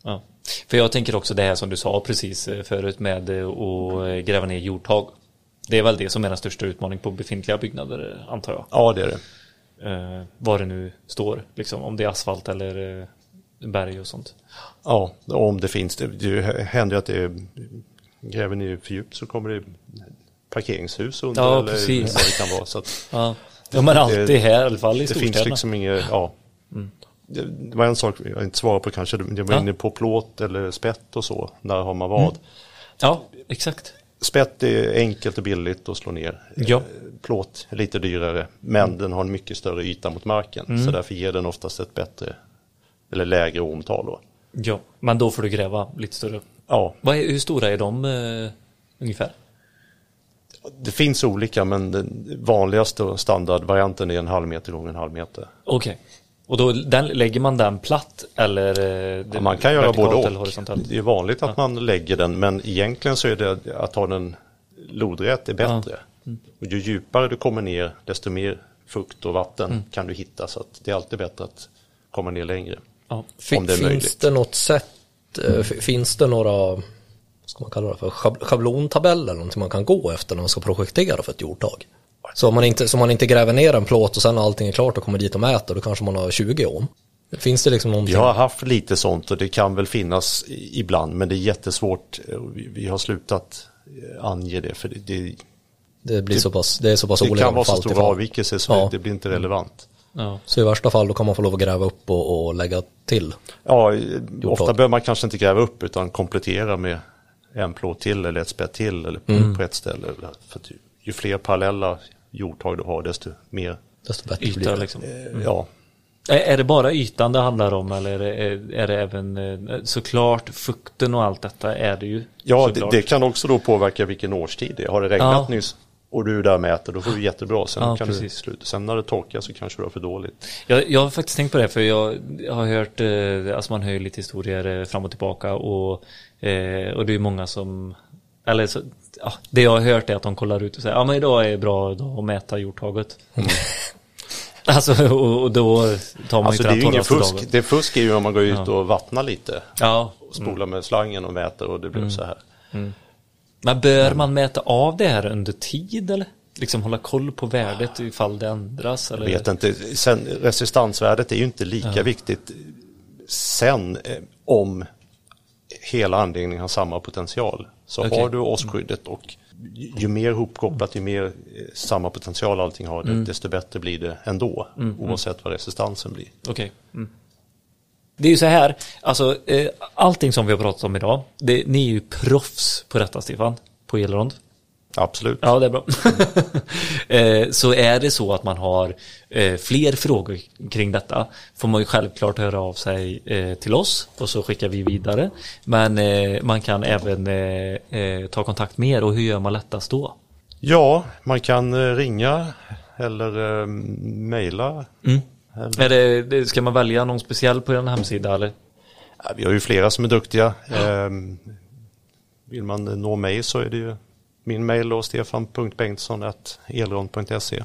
Ja. För jag tänker också det här som du sa precis eh, förut med eh, att eh, gräva ner jordtag. Det är väl det som är den största utmaningen på befintliga byggnader antar jag. Ja, det är det. Eh, vad det nu står, liksom, om det är asfalt eller berg och sånt. Ja, om det finns. Det, det händer ju att det gräver ni för djupt så kommer det parkeringshus under Ja, eller precis. vad det kan vara. Så att Ja, ja men alltid här i alla fall i det finns liksom inget, ja. Det, det var en sak jag inte svarade på kanske, jag var Ja. inne på plåt eller spett och så, när har man vad? Ja, exakt. Spett är enkelt och billigt att slå ner. Ja. Eh, Plåt är lite dyrare, men Mm. den har en mycket större yta mot marken. Så därför ger den oftast ett bättre, eller lägre ohmtal då. Ja, men då får du gräva lite större. Ja, är, hur stora är de eh, ungefär? Det finns olika, men den vanligaste och standardvarianten är en halv meter gånger en halv meter. Okej. Och då den, lägger man den platt eller? eh, Ja, man kan göra både och. horisontellt? Det är vanligt att man lägger den, men egentligen så är det att ha den lodrätt är bättre. Mm. Och ju djupare du kommer ner, desto mer fukt och vatten Mm. kan du hitta. Så att det är alltid bättre att komma ner längre. Ja. Om det är finns möjligt. det något sätt, eh, finns det några, ska man kalla det för, Schab- schablontabeller någonting man kan gå efter när man ska projektera för ett jordtag? Så om man inte, så man inte gräver ner en plåt och sen när allting är klart och kommer dit och mäter, då kanske man har 20 ohm. Finns det liksom någonting? Vi har haft lite sånt och det kan väl finnas ibland, men det är jättesvårt. Vi, vi har slutat eh, ange det, för det, det, Det blir så pass, det är så pass det olika kan vara så stora avvikelser så Ja. det blir inte relevant. Ja. Så i värsta fall då kan man få lov att gräva upp och, och lägga till. Ja, ofta behöver man kanske inte gräva upp utan komplettera med en plåt till eller ett spett till eller Mm. på ett ställe. För att ju, fler parallella jordtag du har desto mer, Desto bättre blir Yta det. liksom. eh, ja, Är, det bara ytan det handlar om eller är det, är det även eh, såklart fukten och allt detta är det ju. ja det, det kan också då påverka vilken årstid det är. Har det regnat Ja. nyss och du är där mäter då får du jättebra. Sen Ja, kan precis. du sluta. Sen när det torkar så kanske du har för dåligt. Jag, jag har faktiskt tänkt på det för jag har hört, eh, alltså man hör ju lite historier eh, fram och tillbaka och, eh, och det är många som, eller så, ja, det jag har hört är att de kollar ut och säger ja men idag är bra dag att mäta jordtaget. alltså och, och då tar man Alltså ju det är ju ingen fusk. dagen. Det fusk är ju om man går ut och vattnar lite. Ja, Och spolar med slangen och mäter och det blir så här. men bör man mäta av det här under tid eller? Liksom hålla koll på värdet ifall det ändras eller? Jag vet inte. Sen, resistansvärdet är ju inte lika viktigt sen eh, om hela anläggningen har samma potential. Så Okej. har du åskskyddet och ju mer hopkopplat, ju mer eh, samma potential allting har, Mm. desto bättre blir det ändå. Oavsett vad resistansen blir. Okej. Mm. Det är ju så här, alltså eh, allting som vi har pratat om idag, det, ni är ju proffs på detta Stefan, på elrond. Absolut. Ja, det är bra. Eh, så är det så att man har eh, fler frågor kring detta får man ju självklart höra av sig eh, till oss och så skickar vi vidare. Men man kan även ta kontakt med er och hur gör man lättast då? Ja, man kan ringa eller mejla. Det, det, ska man välja någon speciell på en hemsida eller? Vi har ju flera som är duktiga. Eh, vill man nå mig så är det ju min mejl då, stefan.bengtsson.elron.se.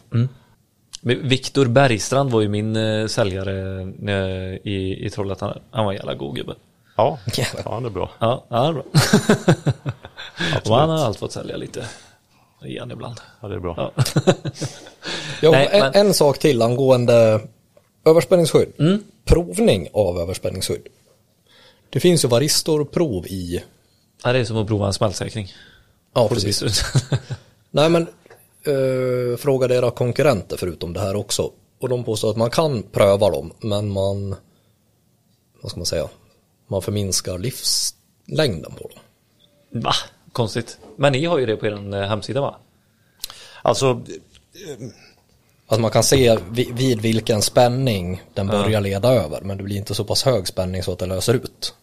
Men Viktor Bergstrand var ju min eh, säljare eh, i, i Trollhättan. Han var en jävla god gubbe. Ja, ja, det är bra. Ja, det är bra. och han har alltid fått sälja lite igen ibland. Ja, det är bra. Ja. Ja, Nej, en, men- en sak till angående överspänningsskydd. Mm. Provning av överspänningsskydd. Det finns ju varistorprov i... Ja, det är som att prova en smältsäkring. Ja, precis. Nej, men uh, fråga era konkurrenter förutom det här också. Och de påstår att man kan pröva dem, men man... Vad ska man säga? Man förminskar livslängden på dem. Va? Konstigt. Men ni har ju det på er eh, hemsida va? Alltså, Alltså man kan se vid, vid vilken spänning den börjar leda över, men det blir inte så pass hög spänning så att det löser ut.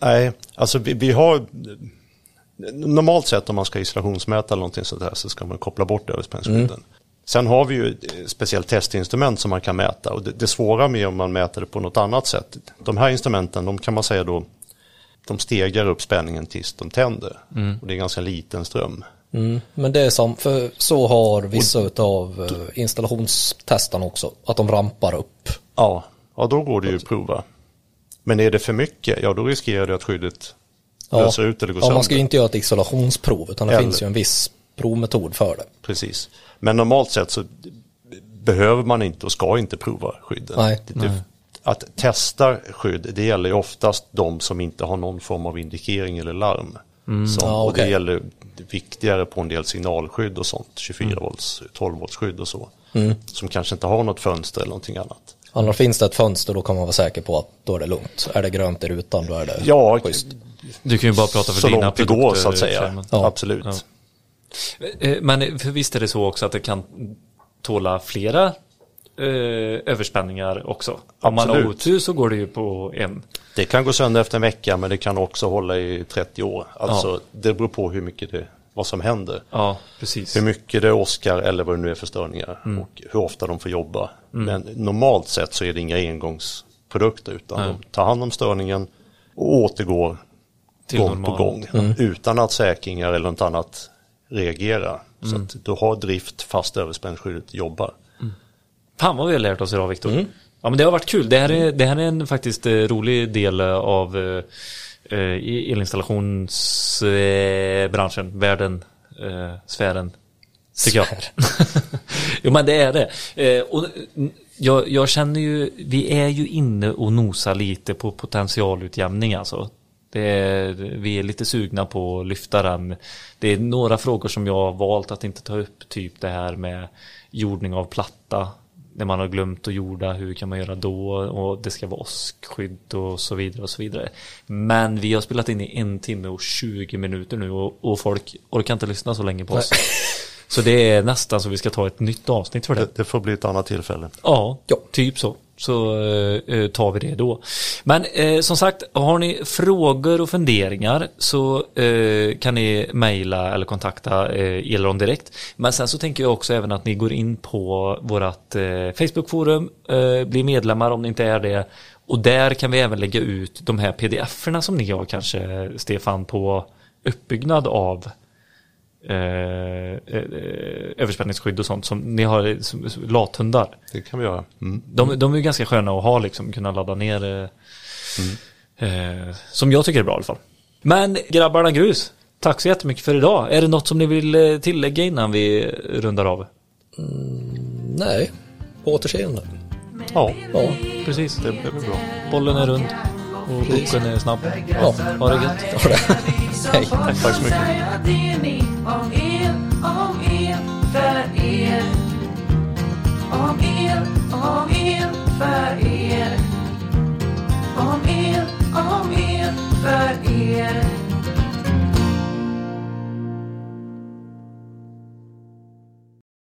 nej, alltså vi, vi har normalt sett om man ska isolationsmäta eller någonting sånt här så ska man koppla bort överspänningsskydden. Sen har vi ju ett speciellt testinstrument som man kan mäta och det, det svåra med om man mäter det på något annat sätt. De här instrumenten, de kan man säga då, de stegar upp spänningen tills de tänder. Och det är ganska liten ström. Mm. Men det är som, för så har vissa av installationstestarna också, att de rampar upp. Ja, ja då går det ju att prova. Men är det för mycket, ja då riskerar du att skyddet löser ut eller går ja, sönder. man ska ju inte göra ett isolationsprov, utan det Eller- finns ju en viss provmetod för det. Precis. Men normalt sett så behöver man inte och ska inte prova skydden. Nej. Det, det, att testa skydd, det gäller ju oftast de som inte har någon form av indikering eller larm. Som, Ja, Och det gäller viktigare på en del signalskydd och sånt, 24 volts, 12 volts skydd och så. Som kanske inte har något fönster eller någonting annat. Annars finns det ett fönster, då kan man vara säker på att då är det lugnt. Är det grönt i rutan, då är det Ja, schysst. Du kan ju bara prata för så dina långt det går så att säga. Ja. Absolut. Ja. Eh, Men för visst är det så också att det kan tåla flera eh, överspänningar också. Om man har Absolut. otur så går det ju på en. Det kan gå sönder efter en vecka men det kan också hålla i 30 år. Alltså det beror på hur mycket det, vad som händer. Ja, precis. Hur mycket det åskar eller vad det nu är för störningar Mm. och hur ofta de får jobba. Men normalt sett så är det inga engångsprodukter utan Nej. de tar hand om störningen och återgår gång normal. på gång utan att säkringar eller något annat reagerar. Så Mm. att du har drift fast överspänningsskyddet jobbar. Fan vad vi har lärt oss idag Viktor. Mm. Ja men det har varit kul. Det här är, det här är en faktiskt eh, rolig del eh, av eh, eh, elinstallationsbranschen, eh, världen, eh, sfären. Tycker jag. jo men det är det. Eh, och, mm, jag, jag känner ju, vi är ju inne och nosar lite på potentialutjämning alltså. Det är, vi är lite sugna på att lyfta den. Det är några frågor som jag har valt att inte ta upp, typ det här med jordning av platta. När man har glömt att jorda, hur kan man göra då? Och det ska vara åskskydd och så vidare och så vidare. Men vi har spelat in i en timme och 20 minuter nu och, och folk orkar inte lyssna så länge på oss. Så det är nästan så vi ska ta ett nytt avsnitt för det. Det, det får bli ett annat tillfälle. Ja, Ja. typ så. Så eh, eh, tar vi det då. Men eh, som sagt, har ni frågor och funderingar så eh, kan ni mejla eller kontakta eh, Elron direkt. Men sen så tänker jag också även att ni går in på vårat eh, Facebookforum, eh, blir medlemmar om ni inte är det. Och där kan vi även lägga ut de här pdf-erna som ni har kanske, Stefan, på uppbyggnad av eh, eh, överspänningsskydd och sånt som ni har som, som lathundar. Det kan vi göra. Mm. De, de är ganska sköna att ha liksom, kunna ladda ner. Eh, eh, som jag tycker är bra i alla fall. Men grabbarna grus, tack så jättemycket för idag. Är det något som ni vill eh, tillägga innan vi rundar av? Nej, på återseende. Ja, Ja, Precis, det blir bra. bollen är rund och boken är snabb. Ja, ha det gött. Ha det. Hej. Tack, tack så mycket. Om er, om er, för er.